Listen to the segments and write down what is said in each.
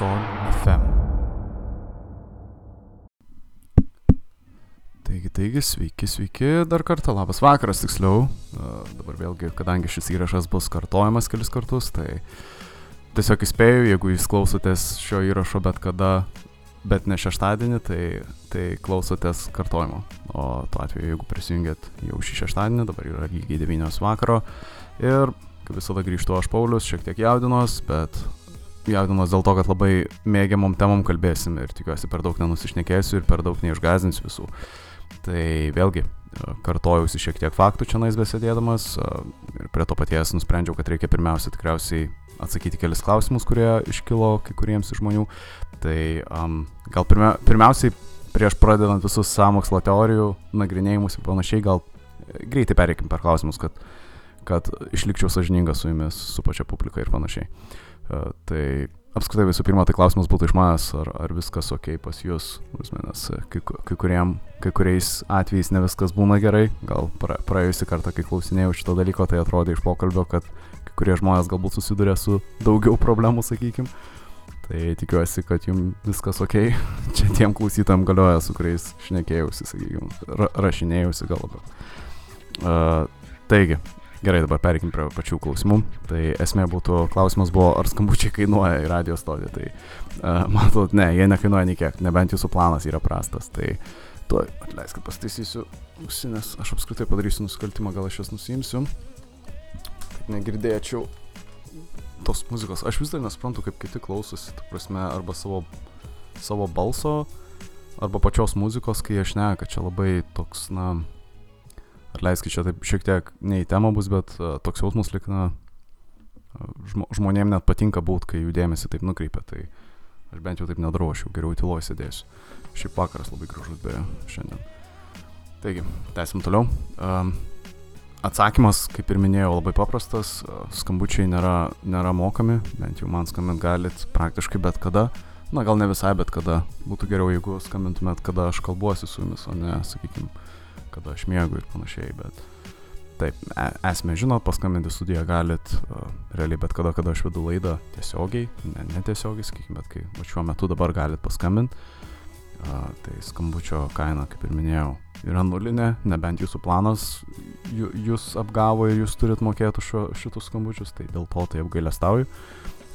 Sol FM. Taigi, taigi, sveiki, sveiki, dar kartą labas vakaras, tiksliau. Dabar vėlgi, kadangi šis įrašas bus kartojamas kelis kartus, tai tiesiog įspėju, jeigu jūs klausotės šio įrašo bet kada, bet ne šeštadienį, tai, tai klausotės kartojimo. O tuo atveju, jeigu prisijungėt jau šį šeštadienį, dabar yra lygiai 9 vakaro. Ir kaip visada grįžtu aš Paulius, šiek tiek jaudinos, bet jaudinos dėl to, kad labai mėgiamom temom kalbėsim ir tikiuosi per daug nenusišnekėsiu ir per daug neišgazinsiu visų. Tai vėlgi, kartojausi šiek tiek faktų čia nais besėdėdamas ir prie to paties nusprendžiau, kad reikia pirmiausia tikriausiai atsakyti kelis klausimus, kurie iškilo kai kuriems iš žmonių. Tai um, gal pirmia, pirmiausiai prieš pradedant visus samokslo teorijų nagrinėjimus ir panašiai, gal greitai pereikim per klausimus, kad, kad išlikčiau sažiningas su jumis, su pačia publika ir panašiai. Uh, tai apskritai visų pirma, tai klausimas būtų iš manęs, ar, ar viskas ok pas jūs, nes kai, kai, kuriem, kai kuriais atvejais ne viskas būna gerai, gal pra, praėjusį kartą, kai klausinėjau šito dalyko, tai atrodė iš pokalbio, kad kai kurie žmonės galbūt susiduria su daugiau problemų, sakykim. Tai tikiuosi, kad jums viskas ok. Čia tiem klausytam galioja, su kuriais šnekėjausi, sakykim, ra rašinėjausi gal labiau. Uh, taigi, Gerai, dabar pereikim prie pačių klausimų. Tai esmė būtų, klausimas buvo, ar skambučiai kainuoja į radio stotį. Tai uh, matot, ne, jie nekainuoja nei kiek, nebent jūsų planas yra prastas. Tai tuo, atleiskit, pastaisysiu ausinės, aš apskritai padarysiu nusikaltimą, gal aš jas nusimsiu. Kad negirdėčiau tos muzikos. Aš vis dar nesuprantu, kaip kiti klausosi, tu prasme, arba savo, savo balso, arba pačios muzikos, kai aš ne, kad čia labai toks, na, atleiskit čia taip šiek tiek ne į temą bus, bet uh, toks jausmas lik, na, žmo, žmonėm net patinka būt, kai jų dėmesį taip nukreipia, tai aš bent jau taip nedarau, aš jau geriau tyloje sėdėsiu. Šiaip vakaras labai gražus beje šiandien. Taigi, tęsim toliau. Um, atsakymas, kaip ir minėjau, labai paprastas, uh, skambučiai nėra, nėra mokami, bent jau man skambint galit praktiškai bet kada. Na gal ne visai bet kada. Būtų geriau, jeigu skambintumėt, kada aš kalbuosi su jumis, o ne, sakykime, kada aš miegu ir panašiai, bet taip, esmė žinot, paskambinti studiją galit uh, realiai bet kada, kada aš vedu laidą tiesiogiai, ne, ne tiesiogiai, sakykime, bet kai va, šiuo metu dabar galit paskambinti. Uh, tai skambučio kaina, kaip ir minėjau, yra nulinė, nebent jūsų planas jūs apgavo ir jūs turit mokėti šio, šitus skambučius, tai dėl to tai apgailestauju.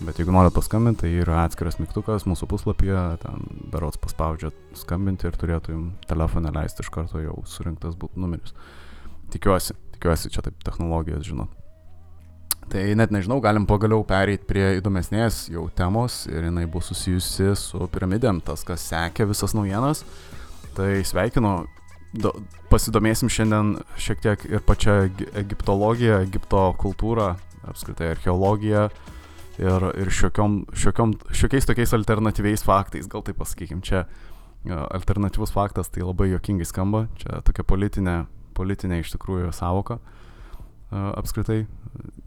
Bet jeigu norit paskambinti, tai yra atskiras mygtukas mūsų puslapyje, ten berots paspaudžiat skambinti ir turėtų jums telefoną leisti iš karto jau surinktas būtų numeris. Tikiuosi, tikiuosi čia taip technologijos žinot. Tai net nežinau, galim pagaliau pereiti prie įdomesnės jau temos ir jinai bus susijusi su piramidėm, tas, kas sekė visas naujienas. Tai sveikinu, do, pasidomėsim šiandien šiek tiek ir pačią egiptologiją, Egipto kultūrą, apskritai archeologiją ir, ir šiokiom, šiokiom, šiokiais tokiais alternatyviais faktais, gal taip pasakykim, čia alternatyvus faktas tai labai jokingai skamba, čia tokia politinė, politinė iš tikrųjų savoka apskritai,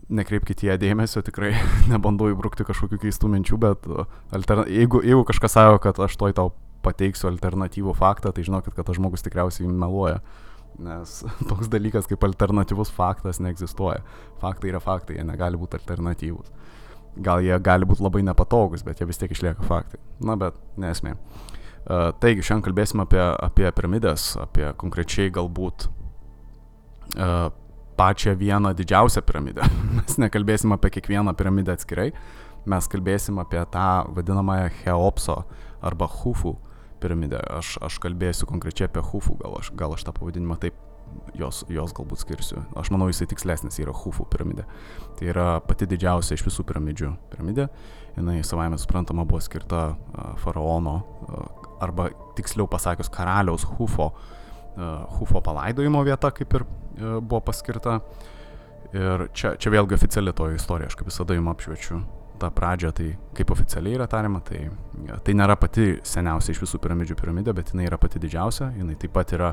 nekreipkite ją dėmesio, tikrai nebandau įbrukti kažkokių keistų minčių, bet alterna... jeigu, jeigu kažkas sako, kad aš toj tau pateiksiu alternatyvų faktą, tai žinokit, kad tas žmogus tikriausiai meluoja. Nes toks dalykas kaip alternatyvus faktas neegzistuoja. Faktai yra faktai, jie negali būti alternatyvūs gal jie gali būti labai nepatogus, bet jie vis tiek išlieka faktai. Na, bet nesmė. Uh, taigi, šiandien kalbėsim apie, apie piramidės, apie konkrečiai galbūt uh, pačią vieną didžiausią piramidę. mes nekalbėsim apie kiekvieną piramidę atskirai, mes kalbėsim apie tą vadinamąją Cheopso arba Hufu piramidę. Aš, aš kalbėsiu konkrečiai apie Hufu, gal aš, gal aš tą pavadinimą taip jos, jos galbūt skirsiu. Aš manau, jisai tikslesnis yra Hufu piramidė. Tai yra pati didžiausia iš visų piramidžių piramidė. Jis savaime suprantama buvo skirta uh, faraono, uh, arba tiksliau pasakius, karaliaus Hufo, uh, Hufo palaidojimo vieta, kaip ir uh, buvo paskirta. Ir čia, čia vėlgi oficiali to istorija, aš kaip visada jums apšviečiu tą pradžią, tai kaip oficialiai yra tariama, tai, tai nėra pati seniausia iš visų piramidžių piramidė, bet jinai yra pati didžiausia, jinai taip pat yra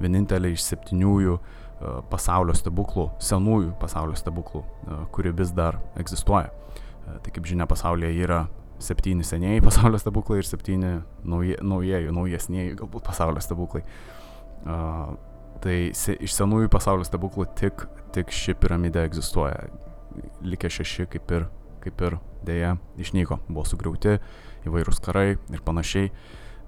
vienintelė iš septyniųjų uh, pasaulio stebuklų, senųjų pasaulio stebuklų, uh, kuri vis dar egzistuoja. Uh, tai kaip žinia, pasaulyje yra septyni senieji pasaulio stebuklai ir septyni nauji, naujieji, naujesnieji galbūt pasaulio stebuklai. Tai se, iš senųjų pasaulio stebuklų tik, tik ši piramidė egzistuoja. Likę šeši kaip ir kaip ir dėja išnyko, buvo sugriauti įvairūs karai ir panašiai.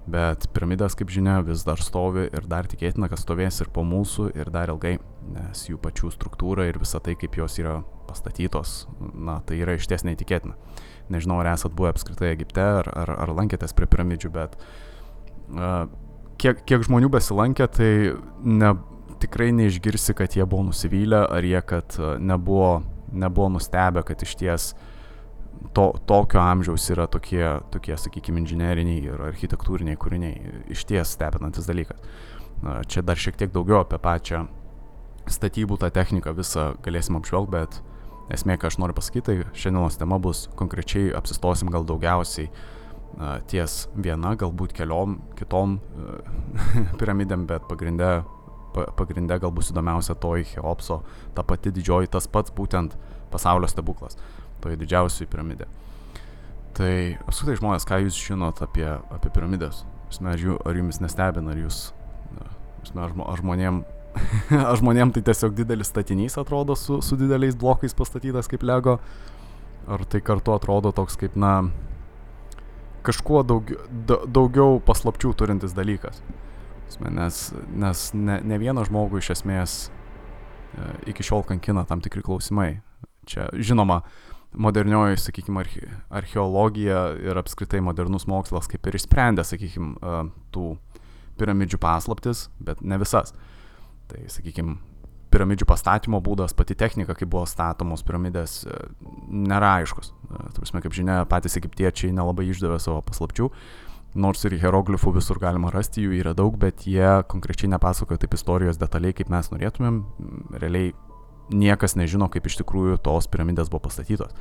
Bet piramidės, kaip žinia, vis dar stovi ir dar tikėtina, kad stovės ir po mūsų ir dar ilgai, nes jų pačių struktūra ir visa tai, kaip jos yra pastatytos, na, tai yra iš ties neįtikėtina. Nežinau, ar esat buvę apskritai Egipte, ar, ar, ar lankėtės prie piramidžių, bet uh, kiek, kiek žmonių besilankė, tai ne, tikrai neišgirsi, kad jie buvo nusivylę, ar jie, kad nebuvo, nebuvo nustebę, kad iš ties uh, to, tokio amžiaus yra tokie, tokie, sakykime, inžinieriniai ir architektūriniai kūriniai. Iš ties stebinantis dalykas. Čia dar šiek tiek daugiau apie pačią statybų tą techniką visą galėsim apžvelgti, bet esmė, ką aš noriu pasakyti, tai šiandienos tema bus konkrečiai apsistosim gal daugiausiai ties viena, galbūt keliom kitom piramidėm, bet pagrindė, pagrindė gal bus įdomiausia toji Cheopso, ta pati didžioji, tas pats būtent pasaulio stebuklas toje didžiausioje piramidė. Tai apskritai žmonės, ką jūs žinot apie, apie piramidės? Ar, jų, ar jumis nestebina, ar jūs, ar, ar žmonėm, ar žmonėm tai tiesiog didelis statinys atrodo su, su dideliais blokais pastatytas kaip Lego, ar tai kartu atrodo toks kaip, na, kažkuo daug, da, daugiau paslapčių turintis dalykas. Nes, nes ne, ne vieną žmogų iš esmės e, iki šiol kankina tam tikri klausimai. Čia, žinoma, modernioji, sakykime, arche, archeologija ir apskritai modernus mokslas kaip ir išsprendė, sakykime, tų piramidžių paslaptis, bet ne visas. Tai, sakykime, piramidžių pastatymo būdas, pati technika, kaip buvo statomos piramidės, e, nėra aiškus. E, Turime, kaip žinia, patys egiptiečiai nelabai išdavė savo paslapčių, nors ir hieroglifų visur galima rasti, jų yra daug, bet jie konkrečiai nepasakoja taip istorijos detaliai, kaip mes norėtumėm. Realiai niekas nežino, kaip iš tikrųjų tos piramidės buvo pastatytos.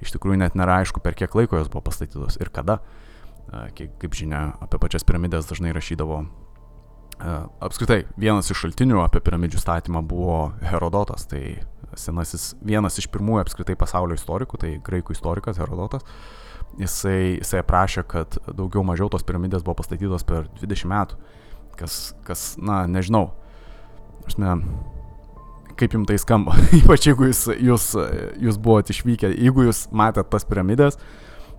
Iš tikrųjų net nėra aišku, per kiek laiko jos buvo pastatytos ir kada. Kaip, kaip žinia, apie pačias piramidės dažnai rašydavo. Apskritai, vienas iš šaltinių apie piramidžių statymą buvo Herodotas, tai senasis, vienas iš pirmųjų apskritai pasaulio istorikų, tai graikų istorikas Herodotas. Jisai, jisai aprašė, kad daugiau mažiau tos piramidės buvo pastatytos per 20 metų. Kas, kas na, nežinau. Aš ne, kaip jums tai skamba, ypač jeigu jūs, jūs, jūs buvote išvykę, jeigu jūs matėt tas piramidės,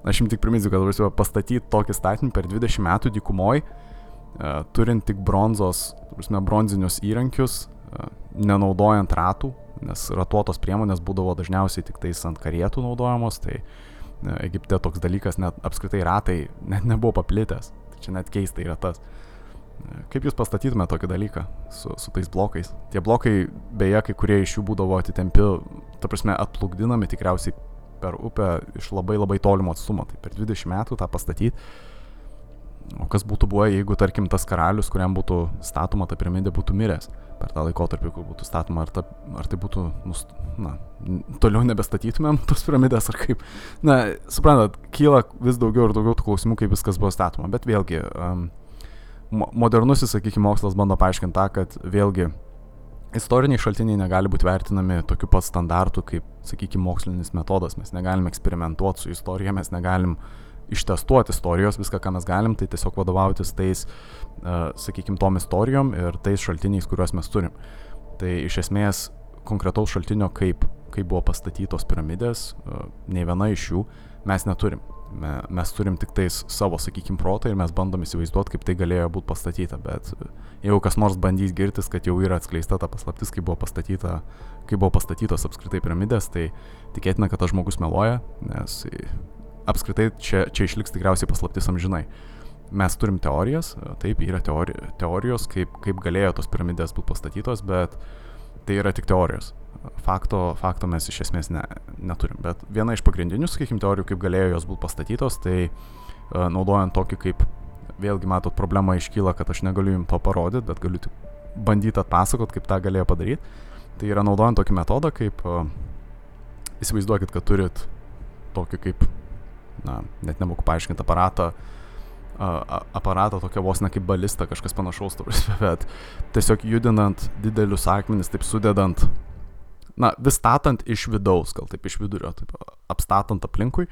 aš jums tik priminsiu, kad važiuoju pastatyti tokį statinį per 20 metų dykumoj, uh, turint tik bronzos, prasme, bronzinius įrankius, uh, nenaudojant ratų, nes ratuotos priemonės būdavo dažniausiai tik tais ant karietų naudojamos, tai uh, Egipte toks dalykas, net apskritai ratai net nebuvo paplitęs, tai čia net keista yra tas. Uh, Kaip jūs pastatytume tokį dalyką su, su tais blokais? Tie blokai, beje, kai kurie iš jų būdavo atitempi, ta prasme, atplukdinami tikriausiai per upę iš labai labai tolimo atstumo. Tai per 20 metų tą pastatyti. O kas būtų buvę, jeigu, tarkim, tas karalius, kuriam būtų statoma ta piramidė, būtų miręs per tą laikotarpį, kur būtų statoma, ar, ta, ar tai būtų, nust, na, toliau nebestatytumėm tos piramidės, ar kaip. Na, suprantat, kyla vis daugiau ir daugiau tų klausimų, kaip viskas buvo statoma, bet vėlgi, um, modernusis, sakykime, mokslas bando paaiškinti tą, kad vėlgi istoriniai šaltiniai negali būti vertinami tokiu pat standartu kaip, sakykime, mokslinis metodas. Mes negalim eksperimentuoti su istorija, mes negalim ištestuoti istorijos, viską, ką mes galim, tai tiesiog vadovautis tais, uh, sakykime, tom istorijom ir tais šaltiniais, kuriuos mes turim. Tai iš esmės konkretaus šaltinio, kaip, kaip buvo pastatytos piramidės, uh, nei viena iš jų mes neturim mes turim tik tais savo, sakykim, protą ir mes bandom įsivaizduoti, kaip tai galėjo būti pastatyta, bet jeigu kas nors bandys girtis, kad jau yra atskleista ta paslaptis, kaip buvo pastatyta, kaip buvo pastatytos apskritai piramidės, tai tikėtina, kad tas žmogus meluoja, nes apskritai čia, čia išliks tikriausiai paslaptis amžinai. Mes turim teorijas, taip, yra teori, teorijos, kaip, kaip galėjo tos piramidės būti pastatytos, bet tai yra tik teorijos fakto, fakto mes iš esmės ne, neturim. Bet viena iš pagrindinių, sakykime, teorijų, kaip galėjo jos būti pastatytos, tai uh, naudojant tokį kaip, vėlgi matot, problema iškyla, kad aš negaliu jums to parodyti, bet galiu tik bandyti atpasakot, kaip tą galėjo padaryti. Tai yra naudojant tokį metodą, kaip uh, įsivaizduokit, kad turit tokį kaip, na, net nemoku paaiškinti aparatą, aparatą tokia vos ne kaip balista, kažkas panašaus, bet tiesiog judinant didelius akmenis, taip sudedant na, vis statant iš vidaus, gal taip iš vidurio, taip apstatant aplinkui.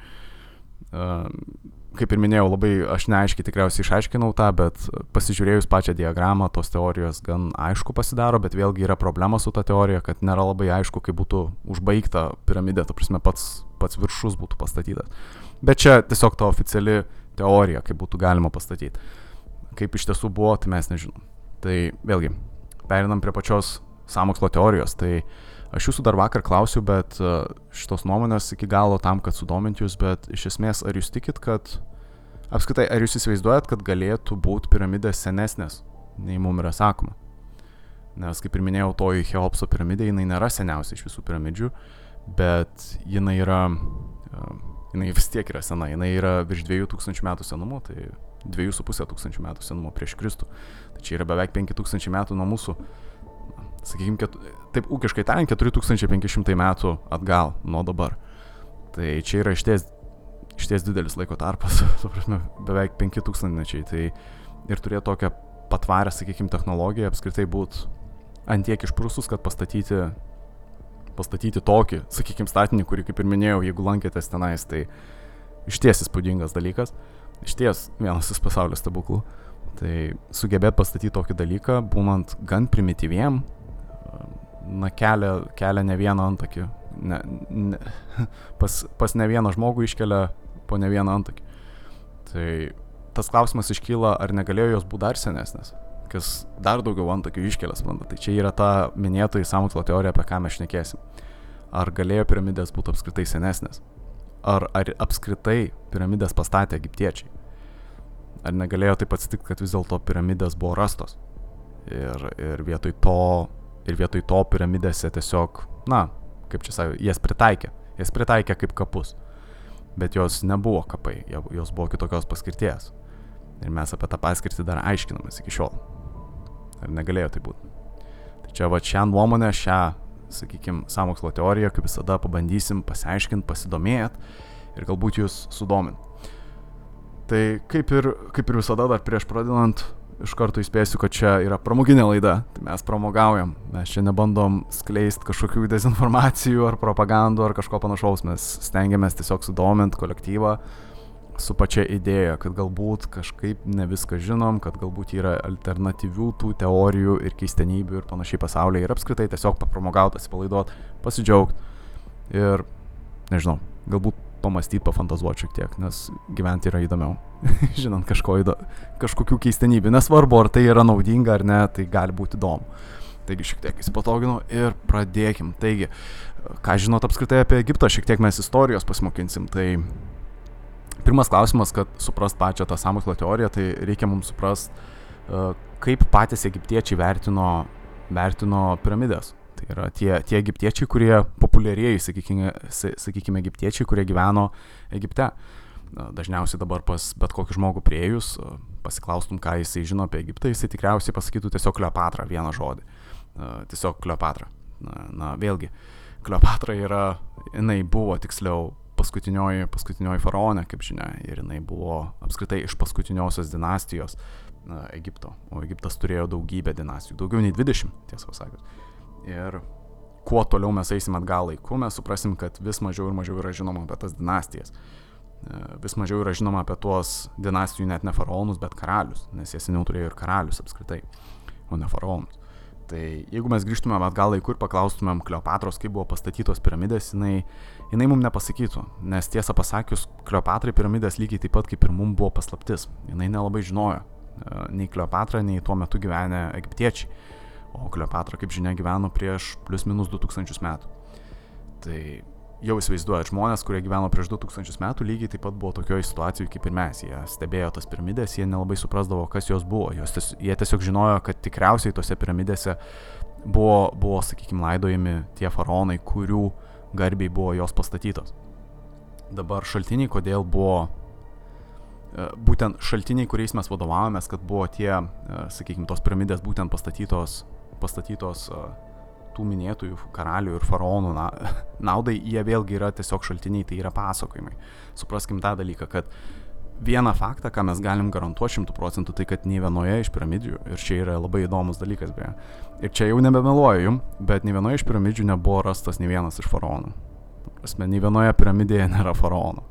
Kaip ir minėjau, labai aš neaiškiai tikriausiai išaiškinau tą, bet pasižiūrėjus pačią diagramą, tos teorijos gan aišku pasidaro, bet vėlgi yra problema su ta teorija, kad nėra labai aišku, kaip būtų užbaigta piramidė, ta prasme pats, pats viršus būtų pastatytas. Bet čia tiesiog ta oficiali teorija, kaip būtų galima pastatyti. Kaip iš tiesų buvo, tai mes nežinom. Tai vėlgi, perinam prie pačios samokslo teorijos. Tai aš jūsų dar vakar klausiau, bet e, šitos nuomonės iki galo tam, kad sudomint jūs, bet iš esmės ar jūs tikit, kad apskritai, ar jūs įsivaizduojat, kad galėtų būti piramidės senesnės, nei mums yra sakoma? Nes, kaip ir minėjau, toji Cheopso piramidė, jinai nėra seniausia iš visų piramidžių, bet jinai yra, uh, jinai vis tiek yra sena, jinai yra virš 2000 metų senumo, tai 2,5 tūkstančių metų senumo prieš Kristų. Tai čia yra beveik 5000 metų nuo mūsų, sakykime, taip ūkiškai tariant, 4500 metų atgal nuo dabar. Tai čia yra išties, išties didelis laiko tarpas, suprasme, beveik 5000 mečiai. Tai ir turėti tokią patvarę, sakykime, technologiją apskritai būtų antiek išprusus, kad pastatyti, pastatyti tokį, sakykime, statinį, kurį, kaip ir minėjau, jeigu lankėtės tenais, tai išties įspūdingas dalykas, išties vienas iš pasaulio stebuklų. Tai sugebėt pastatyti tokį dalyką, būnant gan primityviem, na, kelia, kelia ne vieną antakį. Ne, ne, pas, pas ne vieną žmogų iškelia po ne vieną antakį. Tai tas klausimas iškyla, ar negalėjo jos būti dar senesnės kas dar daugiau antakių iškelia, suprantu. Tai čia yra ta minėtoji samokslo teorija, apie ką mes šnekėsim. Ar galėjo piramidės būti apskritai senesnės? Ar, ar apskritai piramidės pastatė egiptiečiai? Ar negalėjo taip atsitikti, kad vis dėlto piramidės buvo rastos? Ir, ir, vietoj to, ir vietoj to piramidėse tiesiog, na, kaip čia sakė, jas pritaikė. Jas pritaikė kaip kapus. Bet jos nebuvo kapai, jos buvo kitokios paskirties. Ir mes apie tą paskirtį dar aiškinamės iki šiol. Ar negalėjo tai būti. Tai čia va šią nuomonę, šią, sakykime, samokslo teoriją, kaip visada, pabandysim pasiaiškinti, pasidomėti ir galbūt jūs sudomint. Tai kaip ir, kaip ir visada, dar prieš pradedant, iš karto įspėsiu, kad čia yra pramoginė laida. Tai mes pramogaujam. Mes čia nebandom skleisti kažkokių dezinformacijų ar propagandų ar kažko panašaus. Mes stengiamės tiesiog sudominti kolektyvą su pačia idėja, kad galbūt kažkaip ne viską žinom, kad galbūt yra alternatyvių tų teorijų ir keistenybių ir panašiai pasaulyje ir apskritai tiesiog papramogauti, atsipalaiduoti, pasidžiaugti ir, nežinau, galbūt pamastyti, pafantazuoti šiek tiek, nes gyventi yra įdomiau, žinant kažko įdo, kažkokių keistenybių, nesvarbu, ar tai yra naudinga ar ne, tai gali būti įdomu. Taigi šiek tiek įsipatoginau ir pradėkim. Taigi, ką žinot apskritai apie Egiptą, šiek tiek mes istorijos pasimokinsim. Tai Pirmas klausimas, kad suprast pačią tą samokslo teoriją, tai reikia mums suprast, e, kaip patys egiptiečiai vertino, vertino piramidės. Tai yra tie, tie egiptiečiai, kurie populiarieji, sakykime, sakykime, egiptiečiai, kurie gyveno Egipte. Dažniausiai dabar pas bet kokį žmogų prieėjus, e, pasiklaustum, ką jisai žino apie Egiptą, jisai tikriausiai pasakytų tiesiog Kleopatra vieną žodį. Tiesiog Kleopatra. Na, na vėlgi, Kleopatra yra, jinai buvo tiksliau paskutinioji, paskutinioji faraonė, kaip žinia, ir jinai buvo apskritai iš paskutiniosios dinastijos na, Egipto, o Egiptas turėjo daugybę dinastijų, daugiau nei 20, tiesą pasakius. Ir kuo toliau mes eisim atgal laiku, mes suprasim, kad vis mažiau ir mažiau yra žinoma apie tas dinastijas. E, vis mažiau yra žinoma apie tuos dinastijų net ne faraonus, bet karalius, nes jie seniau turėjo ir karalius apskritai, o ne faraonus. Tai jeigu mes grįžtumėm atgal laiku ir paklaustumėm Kleopatros, kaip buvo pastatytos piramidės, jinai, jinai mums nepasakytų. Nes tiesą pasakius, Kleopatrai piramidės lygiai taip pat kaip ir mums buvo paslaptis. Jinai nelabai žinojo. E, nei Kleopatra, nei tuo metu gyvenę egiptiečiai. O Kleopatra, kaip žinia, gyveno prieš plus minus 2000 metų. Tai jau įsivaizduojat žmonės, kurie gyveno prieš 2000 metų, lygiai taip pat buvo tokioje situacijoje kaip ir mes. Jie stebėjo tas piramidės, jie nelabai suprasdavo, kas jos buvo. Jos ties, jie tiesiog žinojo, kad tikriausiai tose piramidėse buvo, buvo sakykime, laidojami tie faraonai, kurių garbiai buvo jos pastatytos. Dabar šaltiniai, kodėl buvo e, būtent šaltiniai, kuriais mes vadovavomės, kad buvo tie, e, sakykime, tos piramidės būtent pastatytos, pastatytos tų minėtųjų karalių ir faraonų na, naudai, jie vėlgi yra tiesiog šaltiniai, tai yra pasakojimai. Supraskim tą dalyką, kad vieną faktą, ką mes galim garantuoti šimtų procentų, tai kad nei vienoje iš piramidžių, ir čia yra labai įdomus dalykas beje, ir čia jau nebemeluoju jum, bet nei vienoje iš piramidžių nebuvo rastas nei vienas iš faraonų. Prasme, nei vienoje piramidėje nėra faraonų.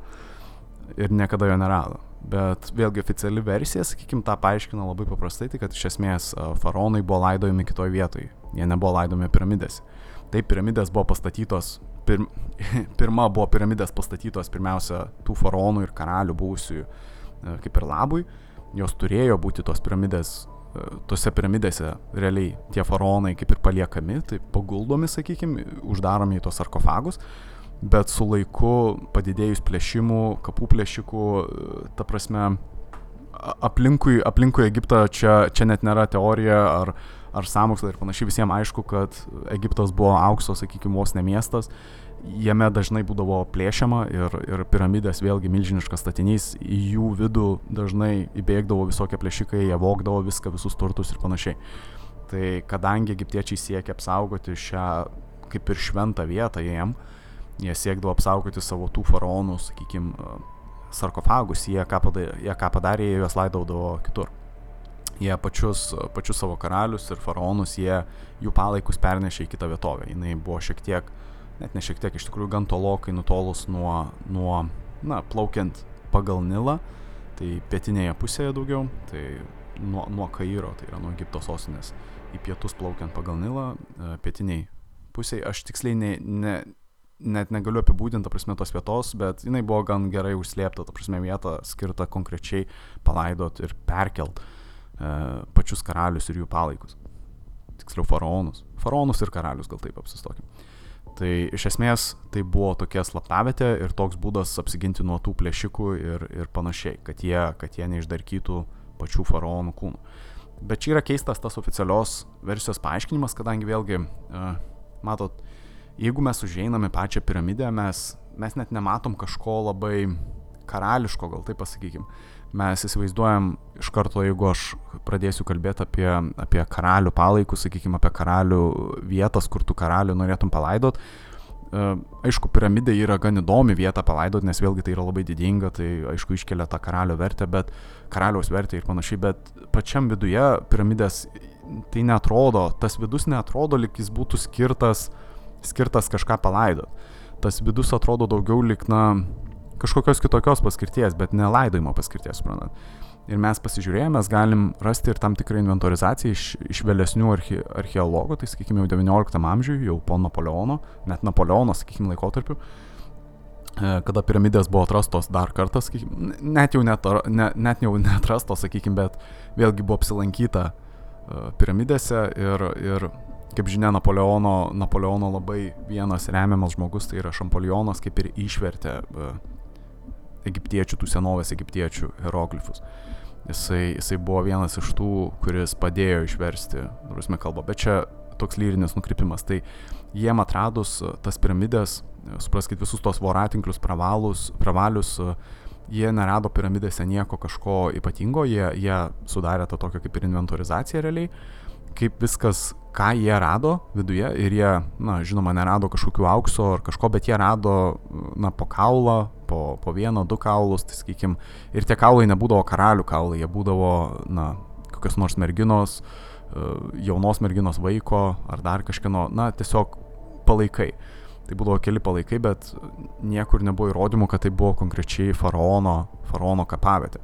Ir niekada jo nerado. Bet vėlgi oficiali versija, sakykim, tą paaiškina labai paprastai, tai kad iš esmės faraonai buvo laidojami kitoje vietoje. Jie nebuvo laidomi piramidėse. Taip, piramidės buvo pastatytos pir, pirma buvo piramidės pastatytos pirmiausia tų faraonų ir karalių buvusių kaip ir labui. Jos turėjo būti tos piramidės, tose piramidėse realiai tie faraonai kaip ir paliekami, tai paguldomi, sakykime, uždaromi į tos sarkofagus bet su laiku padidėjus plėšimų, kapų plėšikų, ta prasme, aplinkui, aplinkui Egiptą čia, čia net nėra teorija ar, ar samoksla ir panašiai, visiems aišku, kad Egiptas buvo aukso, sakykime, vos ne miestas, jame dažnai būdavo plėšiama ir, ir piramidės vėlgi milžiniškas statinys, į jų vidų dažnai įbėgdavo visokie plėšikai, jie vokdavo viską, visus turtus ir panašiai. Tai kadangi egiptiečiai siekia apsaugoti šią kaip ir šventą vietą jiem, jie siekdavo apsaugoti savo tų faraonų, sakykime, sarkofagus, jie ką padarė, jie, ką padarė, jie juos laidaudavo kitur. Jie pačius, pačius savo karalius ir faraonus, jie jų palaikus pernešė į kitą vietovę. Jis buvo šiek tiek, net ne šiek tiek, iš tikrųjų gan tolokai nutolus nuo, nuo na, plaukiant pagal Nilą, tai pietinėje pusėje daugiau, tai nuo, nuo Kairo, tai yra nuo Egipto sostinės, į pietus plaukiant pagal Nilą, e, pietiniai pusėje, aš tiksliai ne, ne, net negaliu apibūdinti, ta prasme, tos vietos, bet jinai buvo gan gerai užslėpta, ta prasme, vieta skirta konkrečiai palaidot ir perkelt e, pačius karalius ir jų palaikus. Tiksliau, faraonus. Faraonus ir karalius, gal taip apsistokim. Tai iš esmės tai buvo tokia slaptavietė ir toks būdas apsiginti nuo tų plėšikų ir, ir panašiai, kad jie, kad jie neišdarkytų pačių faraonų kūnų. Bet čia yra keistas tas oficialios versijos paaiškinimas, kadangi vėlgi, uh, matot, jeigu mes užeiname pačią piramidę, mes, mes net nematom kažko labai karališko, gal taip pasakykim. Mes įsivaizduojam iš karto, jeigu aš pradėsiu kalbėti apie, apie karalių palaikus, sakykime, apie karalių vietas, kur tu karalių norėtum palaidot. E, aišku, piramidė yra gan įdomi vieta palaidot, nes vėlgi tai yra labai didinga, tai aišku iškelia tą karalio vertę, bet karaliaus vertę ir panašiai, bet pačiam viduje piramidės tai netrodo, tas vidus netrodo, lik jis būtų skirtas uh, skirtas kažką palaidot. Tas vidus atrodo daugiau lik, na, kažkokios kitokios paskirties, bet ne laidojimo paskirties, suprantat. Ir mes pasižiūrėjome, mes galim rasti ir tam tikrą inventorizaciją iš, iš vėlesnių arche, archeologų, tai sakykime jau XIX amžiui, jau po Napoleono, net Napoleono, sakykime, laikotarpiu, e, kada piramidės buvo atrastos dar kartą, sakykime, net jau net, ne, net jau neatrastos, sakykime, bet vėlgi buvo apsilankyta e, piramidėse ir, ir Kaip žinia, Napoleono, Napoleono labai vienas remiamas žmogus, tai yra Šampolionas, kaip ir išvertė uh, egiptiečių, tų senovės egiptiečių hieroglifus. Jisai, jisai buvo vienas iš tų, kuris padėjo išversti rusme kalbą, bet čia toks lyrinis nukrypimas. Tai jiem atradus e, tas piramidės, e, supraskite visus tos voratinklius, pravalus, pravalius, jie nerado piramidėse nieko kažko ypatingo, jie, jie sudarė tą tokią kaip ir inventorizaciją realiai kaip viskas, ką jie rado viduje ir jie, na, žinoma, nerado kažkokių aukso ar kažko, bet jie rado, na, po kaulą, po, po vieną, du kaulus, tai sakykim, ir tie kaulai nebūdavo karalių kaulai, jie būdavo, na, kokios nors merginos, e, jaunos merginos vaiko ar dar kažkieno, na, tiesiog palaikai. Tai būdavo keli palaikai, bet niekur nebuvo įrodymų, kad tai buvo konkrečiai faraono, faraono kapavietė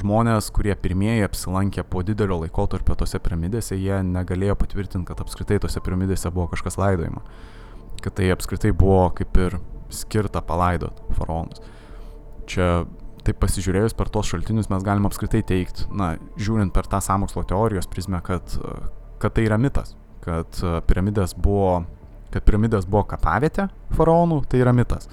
žmonės, kurie pirmieji apsilankė po didelio laikotarpio tose piramidėse, jie negalėjo patvirtinti, kad apskritai tose piramidėse buvo kažkas laidojama. Kad tai apskritai buvo kaip ir skirta palaidot faraonus. Čia taip pasižiūrėjus per tos šaltinius mes galim apskritai teikti, na, žiūrint per tą samokslo teorijos prizmę, kad, kad tai yra mitas, kad piramidės buvo, kad piramidės buvo kapavietė faraonų, tai yra mitas.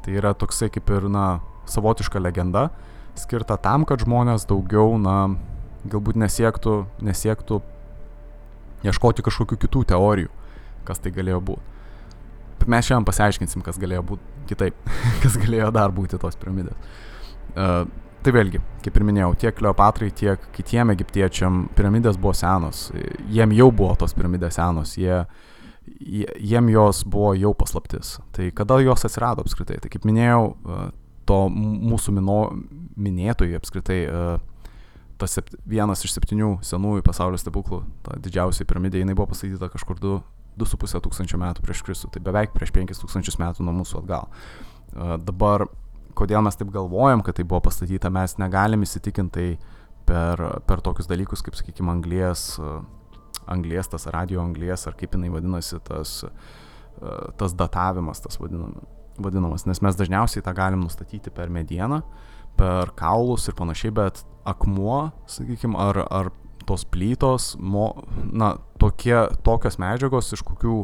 Tai yra toksai kaip ir, na, savotiška legenda, skirta tam, kad žmonės daugiau, na, galbūt nesiektų, nesiektų ieškoti kažkokių kitų teorijų, kas tai galėjo būti. Mes šiandien pasiaiškinsim, kas galėjo būti kitaip, kas galėjo dar būti tos piramidės. Uh, tai vėlgi, kaip ir minėjau, tiek Kleopatrai, tiek kitiem egiptiečiam piramidės buvo senos, jiem jau buvo tos piramidės senos, jie, jiem jos buvo jau paslaptis. Tai kada jos atsirado apskritai? Tai kaip minėjau, to mūsų mino, minėtojų apskritai e, tas sept, vienas iš septynių senųjų pasaulio stebuklų, ta didžiausia piramidė, jinai buvo pastatyta kažkur 2,5 tūkstančio metų prieš Kristų, tai beveik prieš 5 tūkstančius metų nuo mūsų atgal. Uh, dabar, kodėl mes taip galvojam, kad tai buvo pastatyta, mes negalim įsitikinti tai per, per tokius dalykus, kaip, sakykime, anglės, anglės, tas radio anglės, ar kaip jinai vadinasi, tas uh, tas datavimas, tas vadinam, vadinamas, nes mes dažniausiai tą galim nustatyti per medieną, per kaulus ir panašiai, bet akmuo, sakykime, ar, ar tos plytos, mo, na, tokie, tokios medžiagos, iš kokių,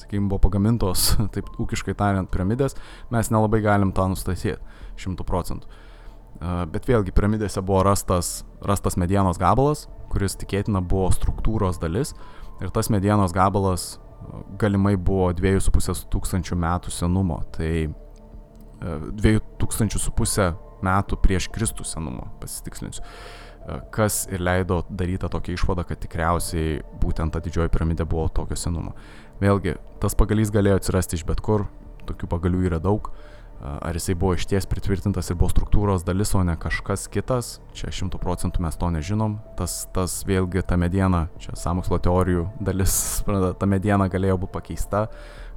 sakykime, buvo pagamintos, taip ūkiškai tariant, piramidės, mes nelabai galim tą nustatyti šimtų procentų. Bet vėlgi, piramidėse buvo rastas, rastas medienos gabalas, kuris tikėtina buvo struktūros dalis ir tas medienos gabalas galimai buvo 2,5 tūkstančių metų senumo, tai 2,5 metų prieš Kristų senumo, pasitikslinsiu kas ir leido daryti tokią išvadą, kad tikriausiai būtent ta didžioji piramidė buvo tokio senumo. Vėlgi, tas pagalys galėjo atsirasti iš bet kur, tokių pagalių yra daug. Ar jisai buvo išties pritvirtintas ir buvo struktūros dalis, o ne kažkas kitas, čia šimtų procentų mes to nežinom. Tas, tas vėlgi ta mediena, čia samokslo teorijų dalis, ta mediena galėjo būti pakeista,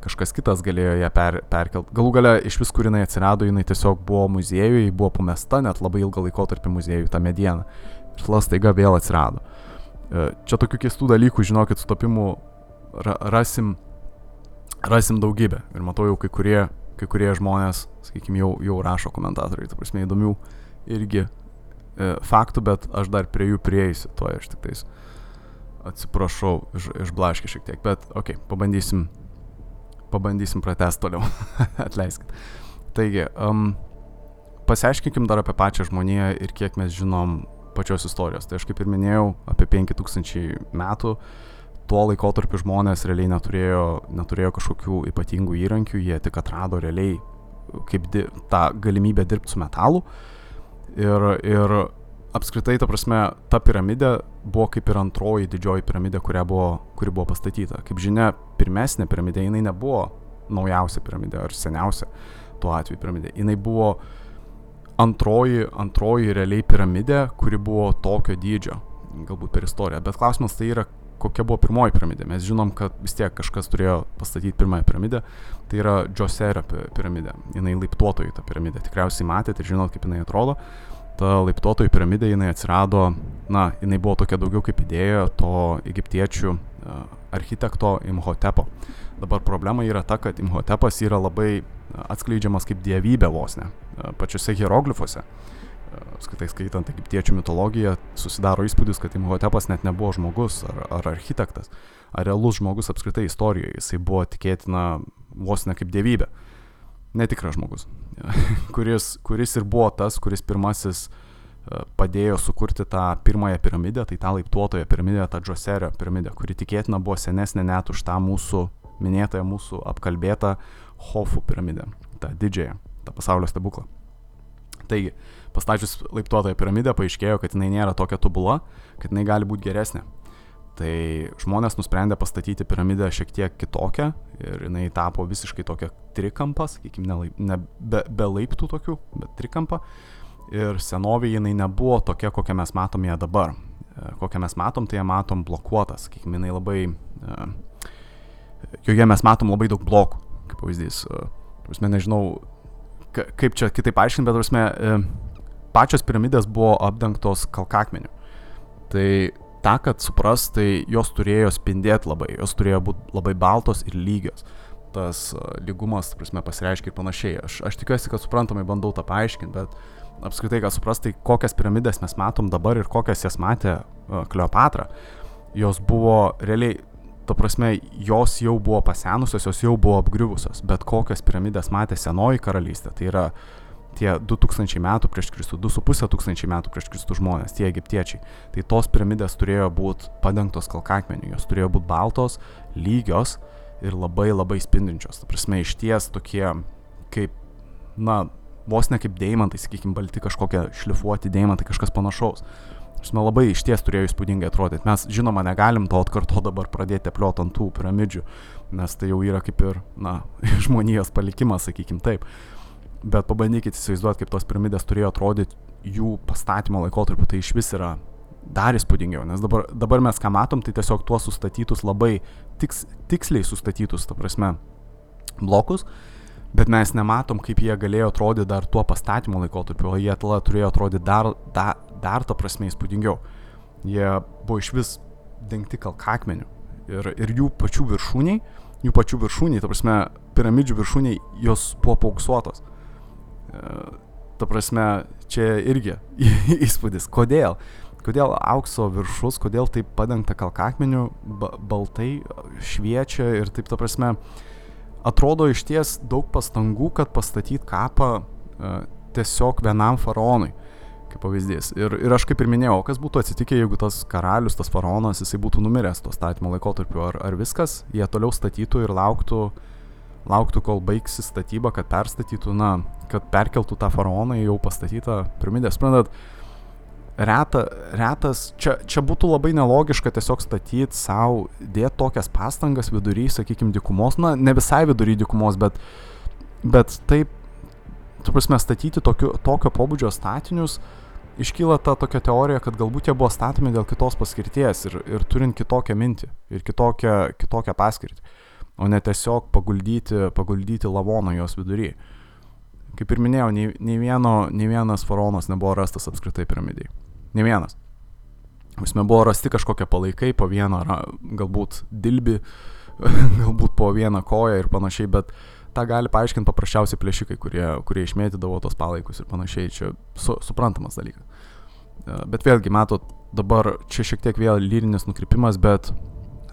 kažkas kitas galėjo ją per, perkelti. Galų gale iš vis, kur jinai atsirado, jinai tiesiog buvo muziejuje, buvo pamesta net labai ilgą laikotarpį muziejuje ta mediena ir staiga vėl atsirado. E, čia tokių keistų dalykų, žinokit, sutapimų ra rasim, rasim daugybę. Ir matau jau kai kurie, kai kurie žmonės, sakykime, jau, jau rašo komentatoriai, ta prasme, įdomių irgi e, faktų, bet aš dar prie jų prieisiu, to aš tik tais atsiprašau, iš, išblaškė šiek tiek, bet okay, pabandysim, pabandysim pratest toliau, atleiskit. Taigi, um, pasiaiškinkim dar apie pačią žmoniją ir kiek mes žinom pačios istorijos. Tai aš kaip ir minėjau, apie 5000 metų tuo laikotarpiu žmonės realiai neturėjo, neturėjo kažkokių ypatingų įrankių, jie tik atrado realiai kaip di, tą galimybę dirbti su metalu. Ir, ir apskritai, ta prasme, ta piramidė buvo kaip ir antroji didžioji piramidė, buvo, kuri buvo pastatyta. Kaip žinia, pirmesnė piramidė, jinai nebuvo naujausia piramidė ar seniausia tuo atveju piramidė. Jinai buvo uh, antroji, antroji realiai piramidė, kuri buvo tokio dydžio, galbūt per istoriją. Bet klausimas tai yra, kokia buvo pirmoji piramidė. Mes žinom, kad vis tiek kažkas turėjo pastatyti pirmąją piramidę. Tai yra Džoserio piramidė. Jinai laiptuotojų ta piramidė. Tikriausiai matėte ir žinot, kaip jinai atrodo. Ta laiptuotojų piramidė jinai atsirado, na, jinai buvo tokia daugiau kaip idėja to egiptiečių architekto Imhotepo. Dabar problema yra ta, kad Imhotepas yra labai atskleidžiamas kaip dievybė vos ne, pačiuose hieroglifuose. Skaitai skaitant egiptiečių mitologiją, susidaro įspūdis, kad Imhotepas net nebuvo žmogus ar, ar architektas, ar realus žmogus apskritai istorijoje, jisai buvo tikėtina vos ne kaip dievybė. Netikras žmogus, kuris, kuris ir buvo tas, kuris pirmasis padėjo sukurti tą pirmąją piramidę, tai tą laiptuotoją piramidę, tą Džoserio piramidę, kuri tikėtina buvo senesnė net už tą mūsų minėtąją mūsų apkalbėtą Hofų piramidę, tą didžiąją, tą pasaulio stebuklą. Taigi, pastačius laiptuotąją piramidę paaiškėjo, kad jinai nėra tokia tobula, kad jinai gali būti geresnė. Tai žmonės nusprendė pastatyti piramidę šiek tiek kitokią ir jinai tapo visiškai tokia trikampą, sakykime, ne, laip, ne be, be laiptų tokių, bet trikampą. Ir senovėje jinai nebuvo tokia, kokią mes matom ją dabar. E, kokią mes matom, tai ją matom blokuotą, sakykime, jinai labai... Uh, joje mes matom labai daug blokų, kaip pavyzdys. E, prasme, nežinau, kaip čia kitaip aiškinti, bet prasme, e, pačios piramidės buvo apdengtos kalkakmeniu. Tai tą, kad supras, tai jos turėjo spindėti labai, jos turėjo būti labai baltos ir lygios. Tas uh, lygumas, prasme, pasireiškia ir panašiai. Aš, aš tikiuosi, kad suprantamai bandau tą paaiškinti, bet apskritai, kad supras, tai kokias piramidės mes matom dabar ir kokias jas matė uh, Kleopatra, jos buvo realiai ta prasme, jos jau buvo pasenusios, jos jau buvo apgriuvusios, bet kokias piramidės matė senoji karalystė, tai yra tie 2000 metų prieš Kristų, 2500 metų prieš Kristų žmonės, tie egiptiečiai, tai tos piramidės turėjo būti padengtos kalkakmeniu, jos turėjo būti baltos, lygios ir labai labai spindinčios, ta prasme, iš ties tokie kaip, na, vos ne kaip deimantai, sakykime, balti kažkokie šlifuoti deimantai, kažkas panašaus. Žinoma, labai iš ties turėjo įspūdingai atrodyti. Mes, žinoma, negalim to atkarto dabar pradėti pliot ant tų piramidžių, nes tai jau yra kaip ir, na, žmonijos palikimas, sakykim taip. Bet pabandykite įsivaizduoti, kaip tos piramidės turėjo atrodyti jų pastatymo laikotarpiu, tai iš vis yra dar įspūdingiau, nes dabar, dabar mes ką matom, tai tiesiog tuos sustatytus labai tiks, tiksliai sustatytus, ta prasme, blokus, bet mes nematom, kaip jie galėjo atrodyti dar tuo pastatymo laikotarpiu, o jie tada turėjo atrodyti dar, dar, dar ta prasme įspūdingiau. Jie buvo iš vis dengti kalkakmeniu ir, ir jų pačių viršūniai jų pačių viršūniai, ta prasme, piramidžių viršūniai, jos buvo pauksuotos. E, ta prasme, čia irgi įspūdis. Kodėl? Kodėl aukso viršus, kodėl taip padengta kalkakmeniu, ba baltai šviečia ir taip, ta prasme, atrodo iš ties daug pastangų, kad pastatyt kapą uh, tiesiog vienam faraonui kaip pavyzdys. Ir, ir aš kaip ir minėjau, kas būtų atsitikę, jeigu tas karalius, tas faraonas, jisai būtų numiręs to statymo laikotarpiu, ar, ar viskas, jie toliau statytų ir lauktų, lauktų, kol baigsi statybą, kad perstatytų, na, kad perkeltų tą faraoną į jau pastatytą piramidę. Suprantat, reta, retas, čia, čia būtų labai nelogiška tiesiog statyti savo, dėti tokias pastangas vidury, sakykime, dikumos, na, ne visai vidury dikumos, bet, bet taip, tu prasme, statyti tokiu, tokio pobūdžio statinius, uh, iškyla ta tokia teorija, kad galbūt jie buvo statomi dėl kitos paskirties ir, ir turint kitokią mintį ir kitokią, kitokią paskirtį, o ne tiesiog paguldyti, paguldyti lavoną jos vidury. Kaip ir minėjau, nei, nei, vieno, nei vienas faraonas nebuvo rastas apskritai piramidai. Ne vienas. Visme buvo rasti kažkokie palaikai po vieną, galbūt dilbi, galbūt po vieną koją ir panašiai, bet uh, tą gali paaiškinti paprasčiausiai plėšikai, kurie, kurie išmėtydavo tos palaikus ir panašiai, čia su, suprantamas dalykas. E, bet vėlgi, matot, dabar čia šiek tiek vėl lyrinis nukrypimas, bet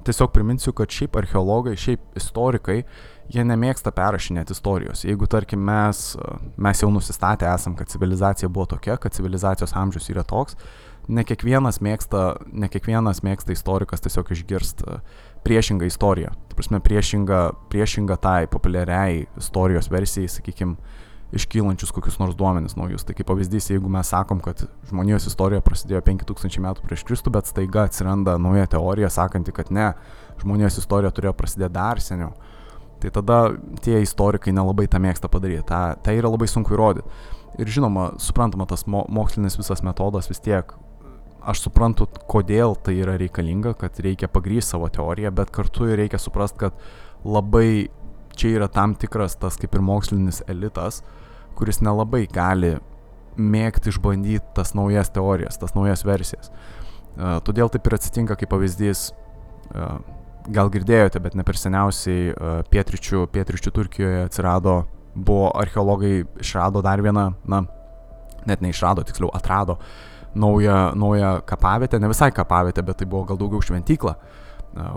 tiesiog priminsiu, kad šiaip archeologai, šiaip istorikai, jie nemėgsta perrašinėti istorijos. Jeigu, tarkim, mes, mes jau nusistatę esam, kad civilizacija buvo tokia, kad civilizacijos amžius yra toks, ne kiekvienas mėgsta, ne kiekvienas mėgsta istorikas tiesiog išgirst priešingą istoriją. Tai prasme, priešingą, priešingą tai populiariai istorijos versijai, sakykime, iškylančius kokius nors duomenis naujus. Tai kaip pavyzdys, jeigu mes sakom, kad žmonijos istorija prasidėjo 5000 metų prieš Kristų, bet staiga atsiranda nauja teorija, sakanti, kad ne, žmonijos istorija turėjo prasidėti dar seniau. Tai tada tie istorikai nelabai tą mėgsta padaryti. Ta, tai yra labai sunku įrodyti. Ir žinoma, suprantama, tas mo mokslinis visas metodas vis tiek aš suprantu, kodėl tai yra reikalinga, kad reikia pagrysti savo teoriją, bet kartu ir reikia suprasti, kad labai čia yra tam tikras tas kaip ir mokslinis elitas, kuris nelabai gali mėgti išbandyti tas naujas teorijas, tas naujas versijas. Uh, todėl taip ir atsitinka, kaip pavyzdys, uh, gal girdėjote, bet ne per seniausiai uh, pietričių, pietričių Turkijoje atsirado, buvo archeologai išrado dar vieną, na, net neišrado, tiksliau atrado uh, naują, naują kapavietę, ne visai kapavietę, bet tai buvo gal daugiau šventykla,